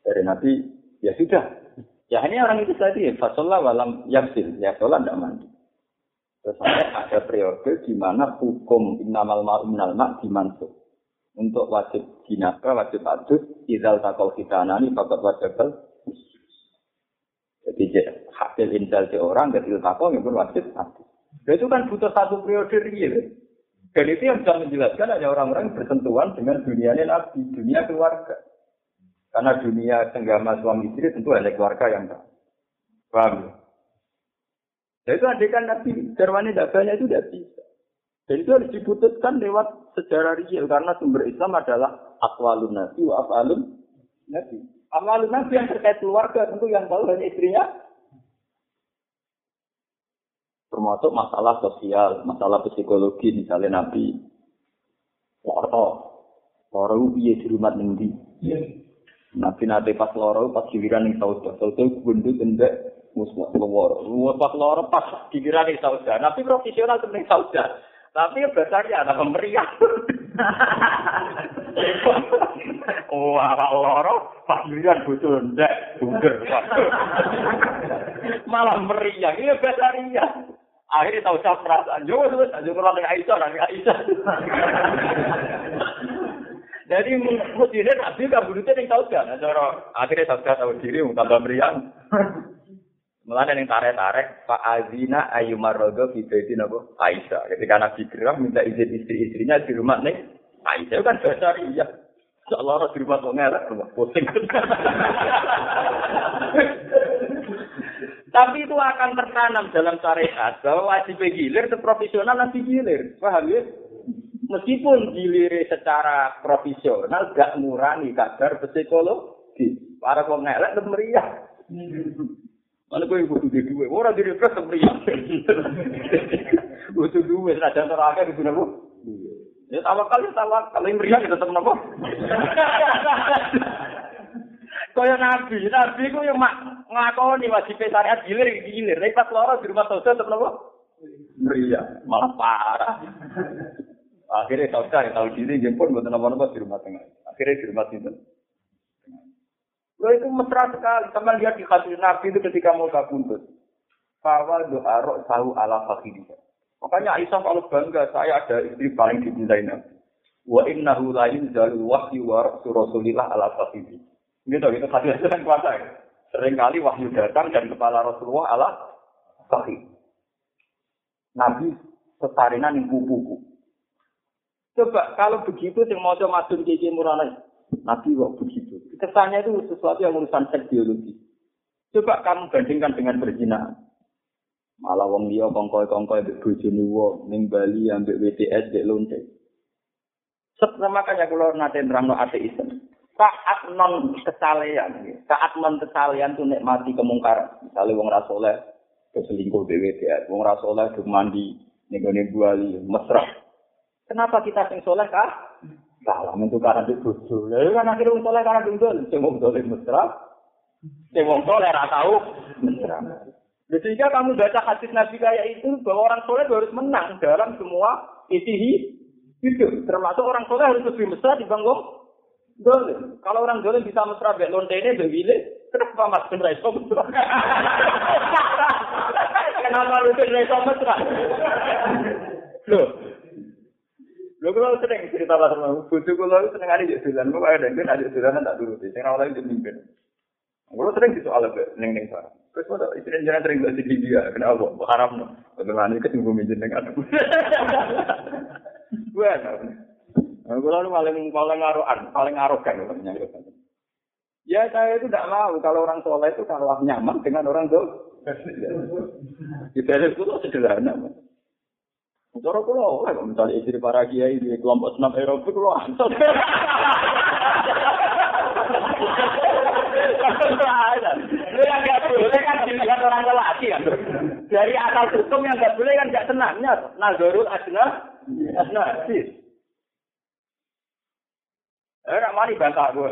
Speaker 1: Dari Nabi, ya sudah. Ya ini orang itu tadi, fasolah walam yaksil. Ya sholat tidak mandi. Terus ada periode di mana hukum innamal ma'u ma' dimansuh. Untuk wajib jinaka, wajib adus, izal takol nani, bakat wajib Jadi hasil intel di orang, ketika takol, itu wajib adus. Itu kan butuh satu periode real. Dan itu yang bisa menjelaskan hanya orang-orang bersentuhan dengan dunia nabi, dunia keluarga. Karena dunia senggama suami istri tentu hanya keluarga yang tahu. Paham ya? Nah itu adegan Nabi Darwani daganya itu tidak bisa. Dan itu harus diputuskan lewat sejarah real karena sumber Islam adalah akwalun nabi wa afalun nabi. Amalun nabi yang terkait keluarga tentu yang tahu hanya istrinya. Termasuk masalah sosial, masalah psikologi misalnya nabi. Loro, loro piye di rumah nanti. Nabi nanti pas loro pas giliran yang tahu, tahu bundut endek muswa loro. Pas loro pas giliran ning sauda. Nabi profesional ning sauda. Tapi besarnya ada pemberian. oh, apa loro pas giliran bocor ndek bunger. Malah meriah. Ini besarnya. Akhirnya tahu saya perasaan. Jauh terus, jauh kalau dengan Aisyah, dengan Aisyah. Jadi mestinya nabi kan bulutnya yang tahu kan. Akhirnya saudara tahu diri, tambah meriah. Mulane ning tarik-tarik Pak Azina Ayu Marodo itu napa Aisyah. Ketika Nabi Kiram minta izin istri-istrinya di rumah nih Aisyah kan bahasa iya. Allah di rumah kok ngelak rumah pusing. Tapi itu akan tertanam dalam syariat bahwa wajib gilir profesional nanti gilir. Paham ya? Meskipun gilir secara profesional gak ngurangi kadar psikologi. Para kok ngelak meriah. Mana kau butuh di dua, orang di repress semeriah. Butuh dua, ada terakhir itu nabo. Ya tawakal ya tawakal, kalau yang meriah tetap nabo. Kaya nabi, nabi ku yang mak ngakoni wajib syariat gilir gilir. Tapi pas loro di rumah saudara tetap nabo. Meriah, malah parah. Akhirnya saudara tahu diri, jemput buat nabo-nabo di rumah tengah. Akhirnya di rumah sini. Lo itu mesra sekali. Teman lihat di hadis Nabi itu ketika mau kabundut. Doa roh tahu ala fakhidiyah. Makanya Aisyah kalau bangga, saya ada istri paling dicintai Nabi. Wa innahu la yunzalu wahyu wa rasulillah ala fakhidiyah. Gitu, itu hadis itu kan kuasa ya. Seringkali wahyu datang dan kepala Rasulullah ala fakhid. Nabi setarinan yang buku-buku. Coba kalau begitu yang mau coba masuk ke murana Nabi kok begitu. Kesannya itu sesuatu yang urusan seks biologi. Coba kamu bandingkan dengan berzina. Malah wong dia kongkoi-kongkoi mbek bojone wong ning Bali ambek WTS mbek lonte. Sebenarnya makanya kalau nate nerangno ateisme. Saat non kesalehan, saat non kesalehan tuh nikmati kemungkaran. Misalnya wong rasoleh keselingkuh BWTS, wong rasoleh mandi ning Bali mesra. Kenapa kita sing soleh kah? Salah itu karena di bojo. Lalu kan akhirnya wong soleh karena dungdul. Sing wong soleh mesra. Sing wong soleh tahu mesra. Sehingga kamu baca hadis Nabi kayak itu bahwa orang soleh harus menang dalam semua isi hidup. Termasuk orang soleh harus lebih mesra dibanding dolim. Kalau orang dolim bisa mesra bek lonte ini bewile, kenapa mas ben raiso mesra? kenapa lu ben raiso mesra? Loh, Lho kula sering cerita pas mau bojo kula seneng ari yo dolan, kok ada ben ada dolan tak turuti. Sing ora oleh mimpin. Kula sering disoal ning ning sana. Terus mau istri jangan sering di dia, kenapa? Haram no. Bagaimana itu tunggu minjem dengan Kula lu paling paling arogan, paling arogan Ya saya itu tidak mau kalau orang soleh itu kalah nyaman dengan orang tuh. Kita itu sederhana. Cara kula kok misalnya istri para kiai di kelompok senam Eropa ansel. Lu yang nggak boleh kan dilihat orang lelaki kan. Dari asal hukum yang nggak boleh kan nggak senangnya. Nazarul asna, asna sih. Eh, nak mari bantah gue.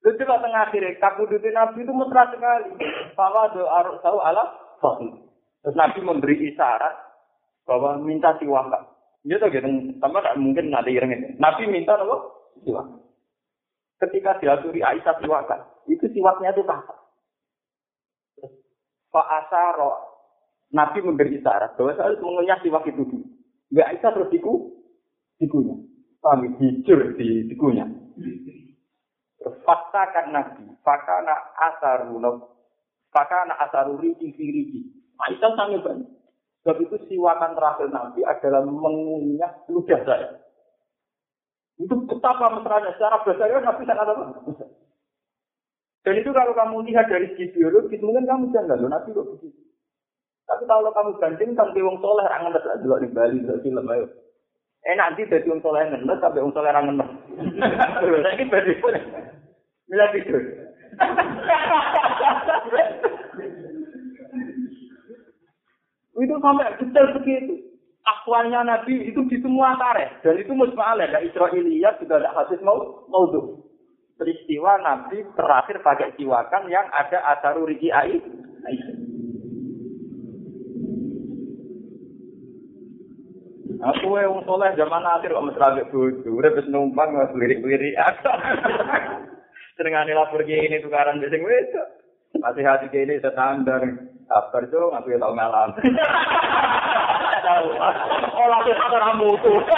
Speaker 1: Itu coba tengah akhir, kabudutin Nabi itu mesra sekali. Bahwa doa tahu Allah, Terus Nabi memberi isyarat bahwa minta siwakan. Iya tuh gitu, tambah tak mungkin nanti ireng ini. Nabi minta apa? Siwakan. Ketika diaturi Aisyah siwakan, itu siwaknya itu kasar. Pak Asaro, Nabi memberi isyarat bahwa saya harus mengunyah siwak itu. Enggak Aisyah terus diku, dikunya. Kami jujur di dikunya. Terus fakta kan Nabi, fakana asaru, fakana asaru riki riki. Aisyah sangat banyak. Sebab itu siwakan terakhir Nabi adalah mengunyah ludah saya. Itu betapa mesranya. Secara bahasa Nabi sangat apa? Dan itu kalau kamu lihat dari segi biologis, mungkin kamu jangan lalu Nabi kok begitu. Tapi kalau kamu banding sama wong soleh, rangan ngenes juga di Bali, di film ayo. Eh nanti dari wong soleh ngenes sampai wong soleh. Saya ini badi. Mila tidur. itu sampai detail begitu. Akwalnya Nabi itu di semua tareh. Dan itu musma'al ya. Israeliyat juga ada hadis mau maudhu. Peristiwa Nabi terakhir pakai siwakan yang ada asaru riki ai. Aku yang soleh zaman akhir kok mesra ambek bojo. Urip wis numpang wis lirik-lirik. Senengane lapor ini tukaran sing wedok. Masih hati kini standar. Sabar tuh, aku tau ngalam. Tahu. Olah tuh satu ramu tuh.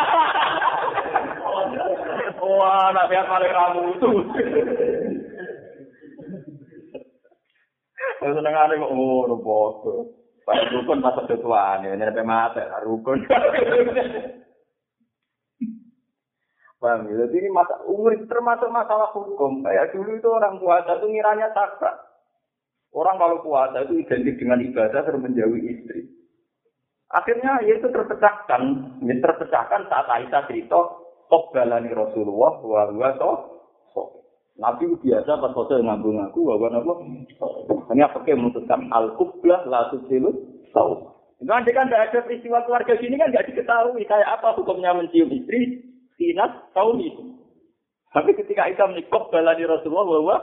Speaker 1: Wah, anak pihak paling ramu tuh. Seneng ada kok oh, bodoh. Pak rukun pas ketuaan ini sampai mati rukun. Paham ya? Jadi ini masa umur termasuk masalah hukum. Kayak dulu itu orang puasa itu ngiranya sakral. Orang kalau puasa itu identik dengan ibadah terus menjauhi istri. Akhirnya ya itu terpecahkan, ya terpecahkan saat Aisyah cerita balani Rasulullah wa huwa. Nabi biasa pas foto ngambung aku bahwa apa? Hanya pakai memutuskan al kublah la tau. Itu nanti kan tidak ada peristiwa keluarga sini kan nggak diketahui kayak apa hukumnya mencium istri sinas tahun itu. Tapi ketika Aisyah menikah balani Rasulullah bahwa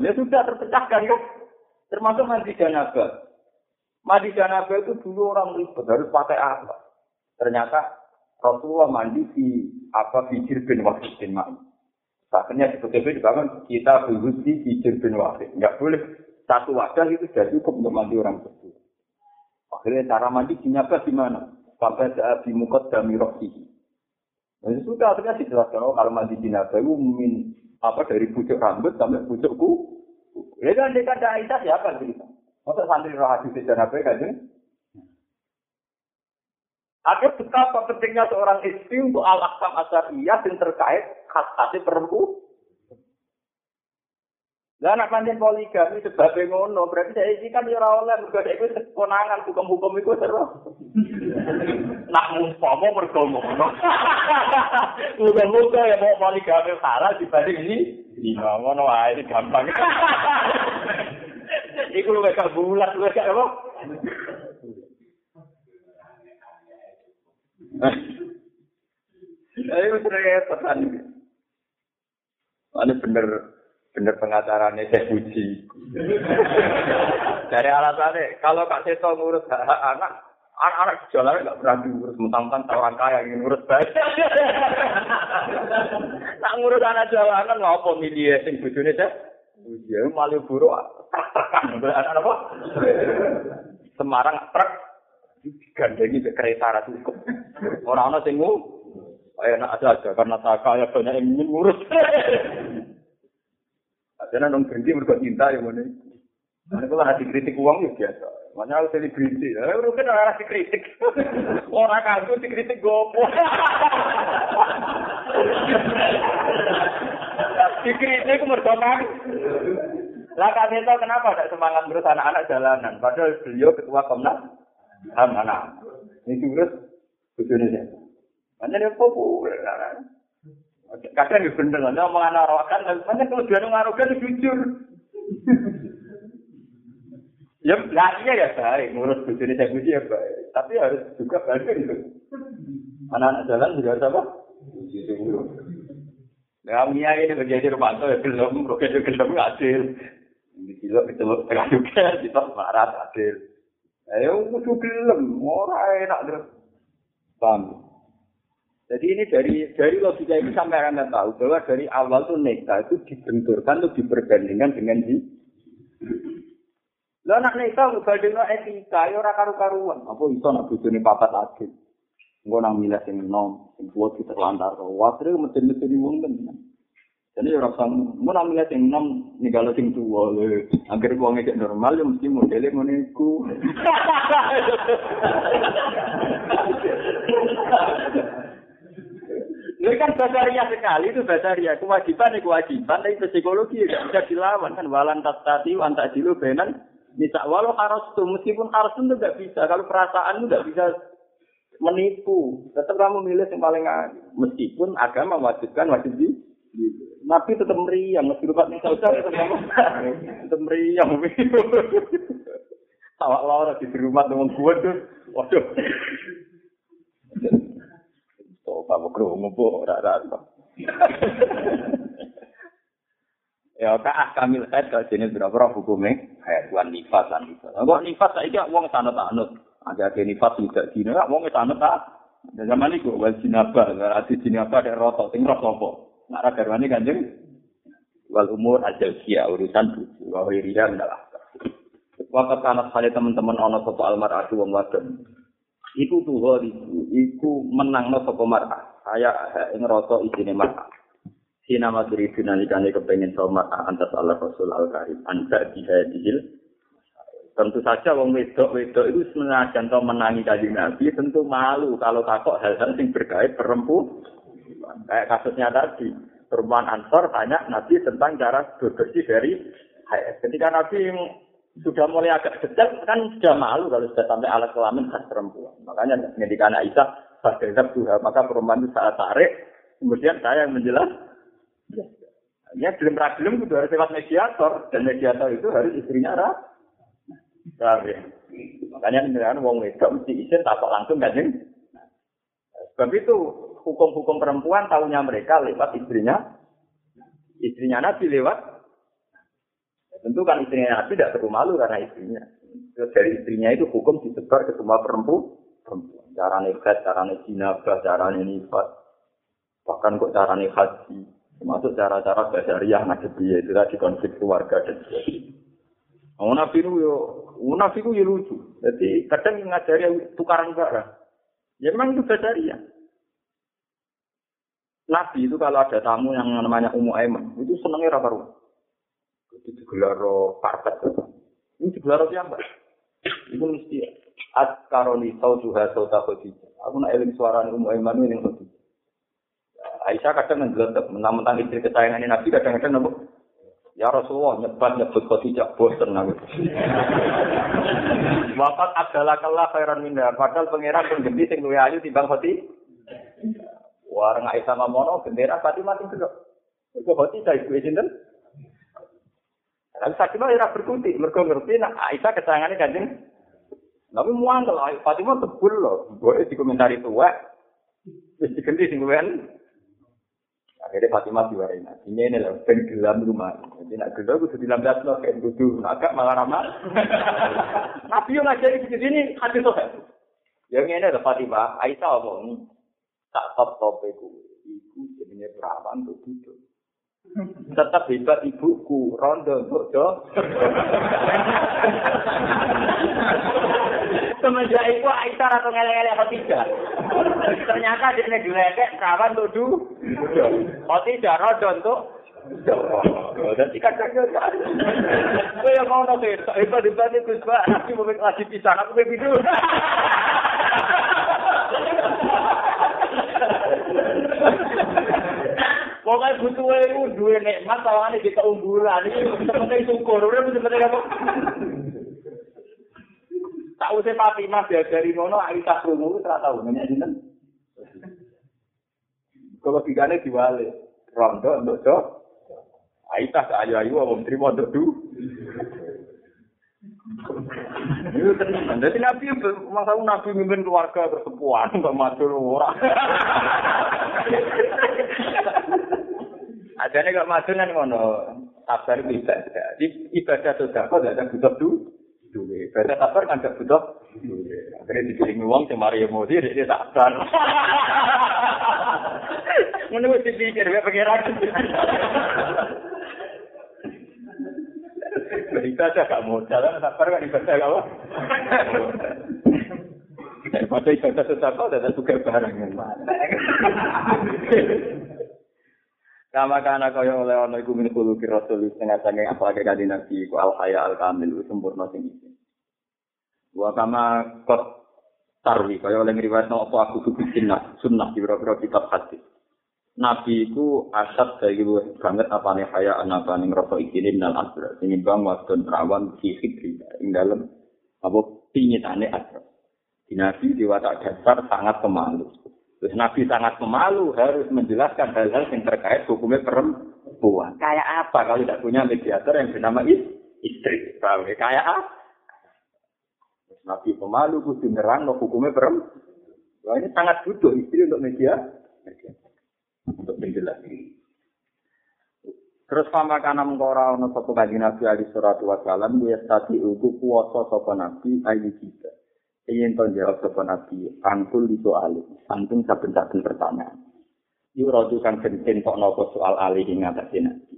Speaker 1: dia sudah terpecahkan kok. Termasuk mandi janabah. Mandi janabah itu dulu orang ribet harus pakai apa? Ternyata Rasulullah mandi di apa bijir bin wahid bin ma'in. Akhirnya di PTB dibangun kita di bijir bin wahid. Enggak boleh satu wadah itu sudah cukup untuk mandi orang tersebut. Akhirnya cara mandi janabah di mana? Sampai di mukot dami rohihi. Nah, itu sudah akhirnya dijelaskan oh, kalau mandi jenazah itu min apa dari pucuk rambut sampai pucuk Ya kan dia kata Aisyah siapa? Untuk santri roh hadis dan apa kan? Ada betapa pentingnya seorang istri untuk al-akam asariyah yang terkait khas-khasnya perempuan. Lah anak manjen poligami sebabnya ngono, berarti saya ini kan ya oleh mergo itu konangan hukum-hukum itu terus. Nak mumpama mergo ngono. Muga-muga ya mau poligami halal dibanding ini. Iya, ngono wae gampang. Iku lu gak bulat, lu gak apa? Ayo repot kan. Ini bener bener pengacaranya saya puji. Dari alasannya, kalau Kak Seto ngurus hak, anak, anak-anak jalan nggak pernah diurus, mentang-mentang orang kaya yang ngurus bayi. Nak ngurus anak jalanan apa milih ya, sing bujune saya? Ya malu buruk, anak apa? Semarang truk, digandengi ke kereta cukup. Orang-orang sing enak aja aja karena tak kaya banyak yang ingin ngurus. Karena nong berhenti mereka cinta ya mana. Mana kalau nasi kritik uang ya biasa. Mana harus selebriti. Udah kan orang nasi kritik. Orang kagu dikritik gopo. Dikritik mereka. Lah Kak Neto kenapa tidak semangat ngurus anak-anak jalanan? Padahal beliau ketua Komnas HAM anak. Ini urus bujune saya. Mana dia populer. Kadang ya bener, nanti ngomong anak arogan, mana kalau jujur. ya, nah iya ya baik, ngurus bujuni saya puji ya baik. Tapi harus juga banding itu. Anak-anak jalan juga harus apa? Ya, Mia ini menjadi rumah ya gelem, roket gelem adil. Di kilo ketemu tengah juga, kita marah adil. Ayo, kudu gelem, ora enak terus. Paham? Jadi ini dari dari logika ini sampai anda tahu bahwa dari awal tuh neka itu dibenturkan tuh diperbandingkan dengan di. Lah anak neka ngebandingno etika, ya ora karu-karuan. Apa iso nak bojone papat lagi. Engko nang milih sing enom, sing kuat kita lantar. Wae mesin-mesin wong kan. Jadi orang sang, mau milih sing enom ninggalo sing tuwa lho. Agar wong normal ya mesti modele ngono iku. Ini kan basaria sekali itu basaria. Kewajiban ya kewajiban, tapi psikologi ya bisa dilawan kan. Walan tati wantak dilu benan. Bisa walau harus tuh meskipun harus itu nggak bisa. Kalau perasaan itu nggak bisa menipu. Tetap kamu milih yang paling meskipun agama mewajibkan wajib di. Nabi tetap meriang, meski lupa nih saudara tetap tetap meriang. Awak lara di rumah teman gue tuh, waduh. Pak Bukro ora ora. Ya kaah kamil haid kalau jenis berapa hukumnya haid wan nifas lan nifas. Kok nifas saiki wong sanut anut. Ada ada nifas tidak dino wong sanut tak. Zaman iku wal jinabah, ati jinabah ada roto sing roto apa. Nak ra garwane Kanjeng wal umur ajal kia urusan bucu wa wiriya adalah. Waktu anak kali teman-teman ono sopo almaratu wong wadon. iku tuho iku iku menang no sapa mar'a saya ing rasa isine mar'a Sina madri dinalikane kepengin sama antas Allah Rasul Al Karim anta dihadil tentu saja wong wedok wedok itu senajan to menangi kanjeng Nabi tentu malu kalau takut hal-hal yang berkait perempuan kayak kasusnya tadi perempuan Ansor tanya Nabi tentang cara bersih dari haid ketika Nabi sudah mulai agak detail kan sudah malu kalau sudah sampai alat kelamin khas perempuan. Makanya ngedikan Aisyah terhadap Tuhan, maka perempuan itu saat tarik, kemudian saya yang menjelas. Ya, belum ragilum itu harus lewat mediator, dan mediator itu harus istrinya rah. Ya. Makanya ini wong wedok mesti izin tak langsung kan Sebab itu hukum-hukum perempuan tahunya mereka lewat istrinya, istrinya Nabi lewat Tentu kan istrinya Nabi tidak perlu malu karena istrinya. Dari istrinya itu hukum disebar ke semua perempuan. perempuan. Cara nekat, cara jinabah, cara nifat. Bahkan kok cara haji. Termasuk cara-cara basariah nagebiya itu tadi konflik keluarga dan sebagainya. Oh, Nabi itu yo, Nabi itu lucu. Jadi kadang ngajari tukaran barang. Ya memang itu basariah. Nabi itu kalau ada tamu yang namanya Ummu Aiman, itu senangnya rapa Itu digelar karpet. Ini digelar siapa? Itu mesti at karoni juga tau tak Aku nak eling suara umum iman ini yang Aisyah kadang nggelentek mentang-mentang istri kesayangan Nabi kadang-kadang Ya Rasulullah nyebat nyebut Khadijah bosen aku. Wafat adalah kalah khairan minda. Padahal pangeran pun sing luwih ayu timbang Khadijah. Warang Aisyah mamono bendera Fatimah sing kedok. Iku Khadijah ibu sinten? Tapi Fatimah ora berkutik, mergo ngerti nek Aisyah kesayangane Kanjeng. Tapi muang kalau Fatimah tebul loh, boleh dikomentari tua. Wis diganti sing. Akhirnya Fatimah diwarai nanti ini loh, ben gelam rumah. Jadi nak gelam kudu dilambat loh, kayak kudu agak malah ramah. Nabi yang ngajari di sini hati tuh. Yang ini ada Fatimah, Aisyah omong tak top top itu, itu jenisnya perawan tuh duduk. tetap hebat ibuku rondo untuk do semenjak itu Aisyah atau ngelek-ngelek Khotijah ternyata dia ini dilekek perawan untuk du. Khotijah rondo untuk ikan kacau Kau yang mau nanti hebat hebat itu sebab nanti mau lagi pisah aku begitu Pokoknya butuh itu duwe nikmat, kalau ini kita unggulan. Ini sebenarnya syukur. ora Udah, sebenarnya apa? Tak usah papi mas ya dari ngono Aisyah Krumu itu tak tahu namanya jinten. Kalau bidane diwale rondo untuk cok. Aisyah ke ayu ayu wong terima untuk du. Itu tenang. Jadi nabi masa nabi mimpin keluarga bersepuan sama Matur ora. Adane kok matur kan ngono. Sabar ibadah. Di ibadah sedekah gak ada butuh du. Duwe. Ibadah sabar kan gak butuh duwe. Akhirnya dikirim wong sing mari emosi dia sabar. Wis dipikir wae pengiran. Beribadah gak modal, sabar kan ibadah gak apa. Daripada ibadah sedekah ada juga barang yang. Kama kana kaya oleh ana iku min kulo rasul setengah sange apa ke kanthi nabi ku al haya al kamil sempurna sing iki. Wa kama kot tarwi kaya oleh ngriwayatno apa aku kudu sunnah sunnah di beberapa kitab hadis. Nabi iku asat dari banget apa nih haya anak ning rasa ikinin nal asra sing bang wadon rawan fisik ing dalem apa pinyitane asra. Di Nabi di watak dasar sangat pemalu. Terus Nabi sangat pemalu harus menjelaskan hal-hal yang terkait hukumnya perempuan. Kayak apa kalau tidak punya mediator yang bernama istri? Paham ya? Kayak apa? Nabi pemalu kudu nerang no hukumnya perempuan. Wah, ini sangat butuh istri untuk media. Untuk menjelaskan. Terus pama kana mengkora ono sapa kanjeng Nabi alaihi salatu wasallam dia tadi uku kuwasa sapa Nabi ayu kita. Ingin to jawab sapa nabi angkul itu alih antum saben-saben pertanyaan. Yuradu kang gentin kok nopo soal alih ing ngatasi nabi.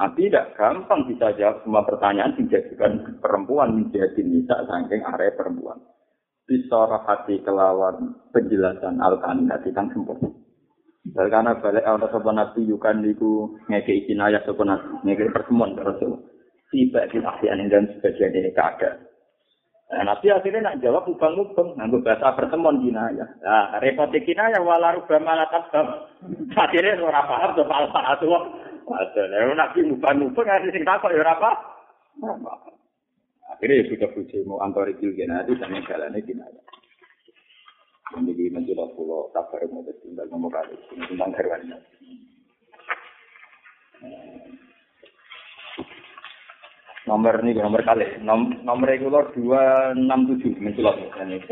Speaker 1: Nabi tidak gampang bisa jawab semua pertanyaan dijadikan perempuan menjadi nisa saking area perempuan. Bisa hati kelawan penjelasan al-kandat kang sempurna. Karena balik ana sapa nabi yukan niku ngeke ikinaya sapa nabi ngeke pertemuan terus tiba di ahlian dan sebagian ini keadaan Nah, Nabi akhirnya nak jawab mubang-mubang, nganggo bahasa pertemuan kinaya. Nah, repot kinaya wala rubah malah tabam. Akhirnya ora paham tuh fal satu. Padahal Nabi mubang-mubang ada sing takok ya ora apa. Akhirnya ya sudah puji mau antori kilgena itu sama jalannya kinaya. Ini menjelaskan pulau sabar mau tinggal ngomong kali tentang herwannya. Nomor ini nomor kali. Nom, nomor regular dua enam tujuh. Menculot ini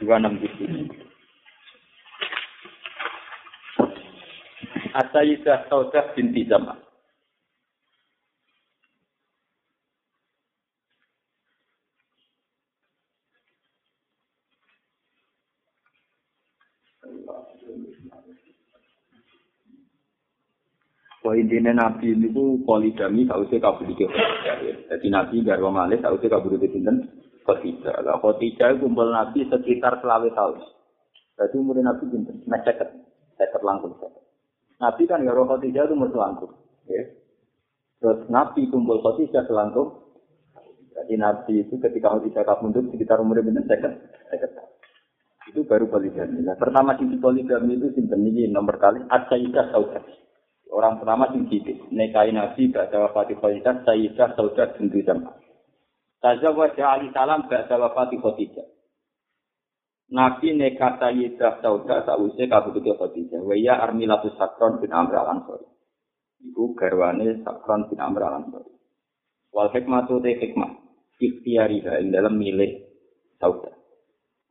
Speaker 1: dua enam tujuh. Asyidah Saudah binti Zaman Bahwa intinya Nabi itu poligami tak usah kabur di Jadi Nabi garwa malih usah kabur di sinten Khotijah. Lah Khotijah kumpul Nabi sekitar selawe tahun. Berarti umur Nabi pinten? Nah seket, seket langkung Nabi kan garwa Khotijah itu umur selangkung. Ya. Terus Nabi kumpul Khotijah selangkung. Jadi Nabi itu ketika Khotijah kabundut sekitar umur pinten seket, seket Itu baru poligami. Nah, pertama sisi poligami itu sinten ini nomor kali Asyidah Saudah. Orang pertama sing cilik, nikahi Nabi ba'da wafati Khadijah Sayyidah Saudah binti Zam'ah. Tazawwaja Ali Salam ba'da wafati Khadijah. Nabi nikah Sayyidah Saudah sausé kabutuh Khadijah. Wa ya Armilatus Sakron bin Amr al-Ansori. Iku garwane Sakron bin Amr al-Ansori. Wal hikmatu te hikmah. Ikhtiariha ing dalam milih Saudah.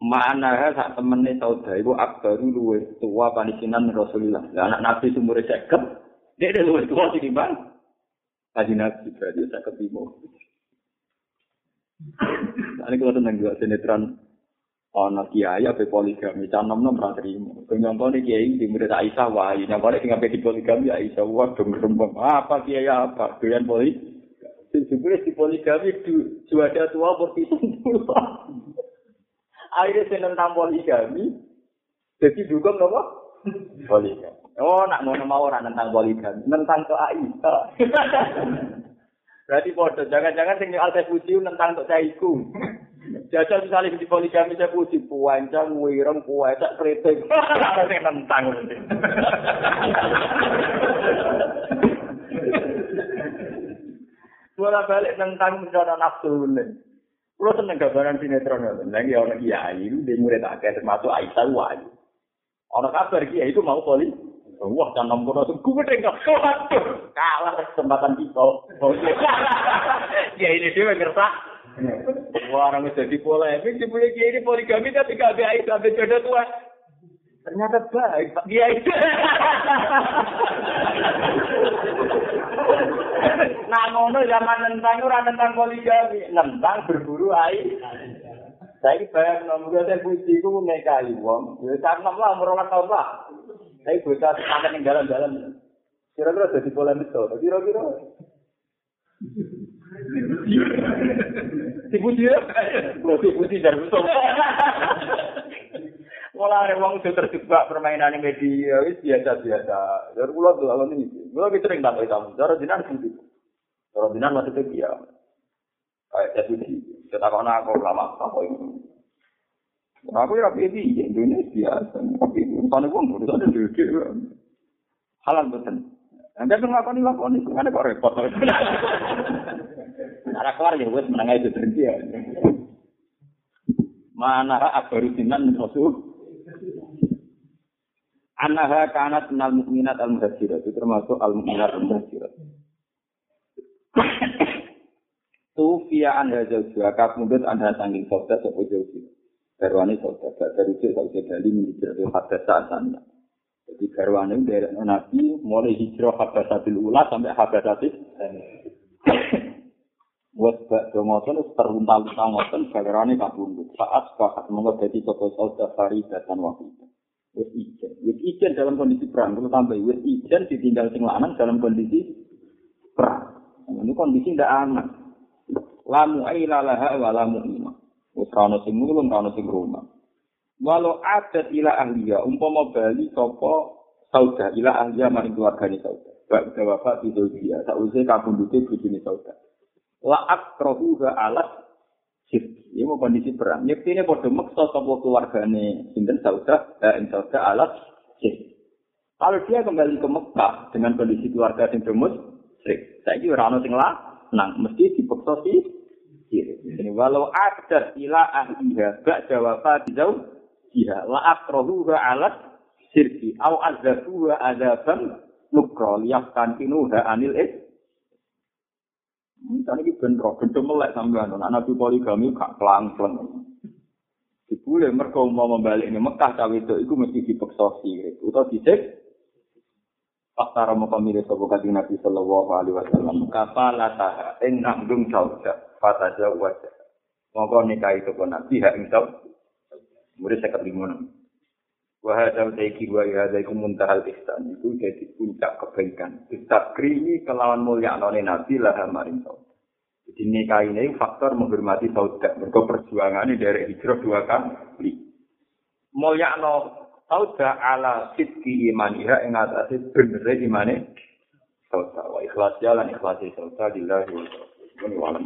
Speaker 1: Ma'ana sak temene Saudah iku akbaru luwe tua panisinan Rasulullah. Lah anak Nabi sumure 50 Dia ada luwes tua sih bang. Kaji nabi berarti saya ketemu. Ini kalau tentang juga sinetron ana kiai apa poligami canom nom ra trimo penyongko ni kiai di murid Aisyah wah ini apa ngapain di poligami Aisyah wah dong apa kiai apa doyan poli sebenarnya di poligami itu cuaca tua itu akhirnya saya tentang poligami jadi dukung apa poligami Oh, nak ngono mau ora tentang poligami, tentang to Aisyah. Berarti bodoh, jangan-jangan sing al puji tentang to caiku. Jajal misalnya di poligami saya puji puancang, wireng, puasa, kritik. Ada sing tentang. Suara balik tentang mencoba nafsu ini. Kulo seneng gambaran sinetron. Lagi ana kiai di murid akeh termasuk Aisyah wae. Ana kabar kiai itu mau poli. Wah, kan nomor itu gue tinggal kalah kesempatan kita. Ya ini dia ngerasa Wah, orang jadi polemik, di punya kiai ini poligami tapi gak baik sampai jodoh tua. Ternyata baik, Pak Kiai. nah, ngono zaman nentang ora nentang poligami, nentang berburu ai. Saya bayang nomor saya puji ku nikahi wong, ya karena lah umur orang tahun lah. Bocah semangat yang jalan-jalan. Kira-kira jadi polemik tuh, kira-kira. Dipuji ya? Dipuji dari betul. Mulai wong sudah terjebak permainan media, wis biasa-biasa. Dari pulau tuh kalau ini, pulau kita sering tampil tamu. Cara dinar sih, cara dinar maksudnya dia. Kayak jadi kita kau nak kau lama apa ini? Aku ya rapi di Indonesia tapi bukan uang, urusan ada duit. Halal betul. Anda tuh ngakoni ngakoni, kan kok repot. Nara keluar ya wes menengah itu terhenti ya. Mana akbaru dinan rasul. Anaha kanat minal mukminat al muhajirat itu termasuk al mukminat al muhajirat. Tufia anda jauh juga kapundut anda tanggung sauda sopo jauh Berwani sota, baca rujuk sota usia bali menghijrah ke Habasa Asana. Jadi Berwani dari Nabi mulai hijrah Habasa Bilula sampai Habasa Bilula. Wes bak domoson wes teruntal tangoton kalerane kabundut saat sepakat mengot jadi toko sauda fari datan waktu itu. Ijen, wes ijen dalam kondisi perang perlu tambah wes ijen ditinggal sing lanang dalam kondisi perang. Ini kondisi tidak aman. Lamu aila laha wa lamu imam. Rano sing mulung, rano sing rumah. Walau adat ila ahliya, umpama bali sopo sauda ila ahliya maring keluargane sauda. Bak jawab itu dia. Sausé kabundute bojone sauda. La akrohuha alat sirki. Ini mau kondisi perang. Nyekti ini pada maksa sopo keluargane sinten sauda, eh, sauda alat sirki. Kalau dia kembali ke Mekah dengan kondisi keluarga yang demus. Saya kira orang sing lah, nang mesti dipaksa sih. Ini walau ada ila ahliha bak jawab jauh jiha la akrohuha alat sirki au azabuha azaban nukro liyafkan inuha anil is Misalnya ini bentrok, bentrok melek sampean, anak nabi poligami gak pelang-pelang. Dibule mereka mau membalik ini Mekah cawe itu, itu mesti dipeksa sirik. Atau disik, Fakta Rama pemilih sopo kaji Nabi Sallallahu Alaihi Wasallam. Kapala taha, ing nanggung sauda, fata jauh wajah. Maka nikah itu pun Nabi, hak ing sauda. Murid saya kelima. Wahada taiki wa ihada iku muntahal ihsan itu jadi puncak kebaikan. Disakrimi kelawan mulia none nabi lah saudara. Jadi nikah ini faktor menghormati saudara. Mereka perjuangannya dari hijrah dua kali. Mulia no saudara ala sidki imaniha yang atasnya bener imane saudara. Wa ikhlas jalan ikhlas saudara lillahi wa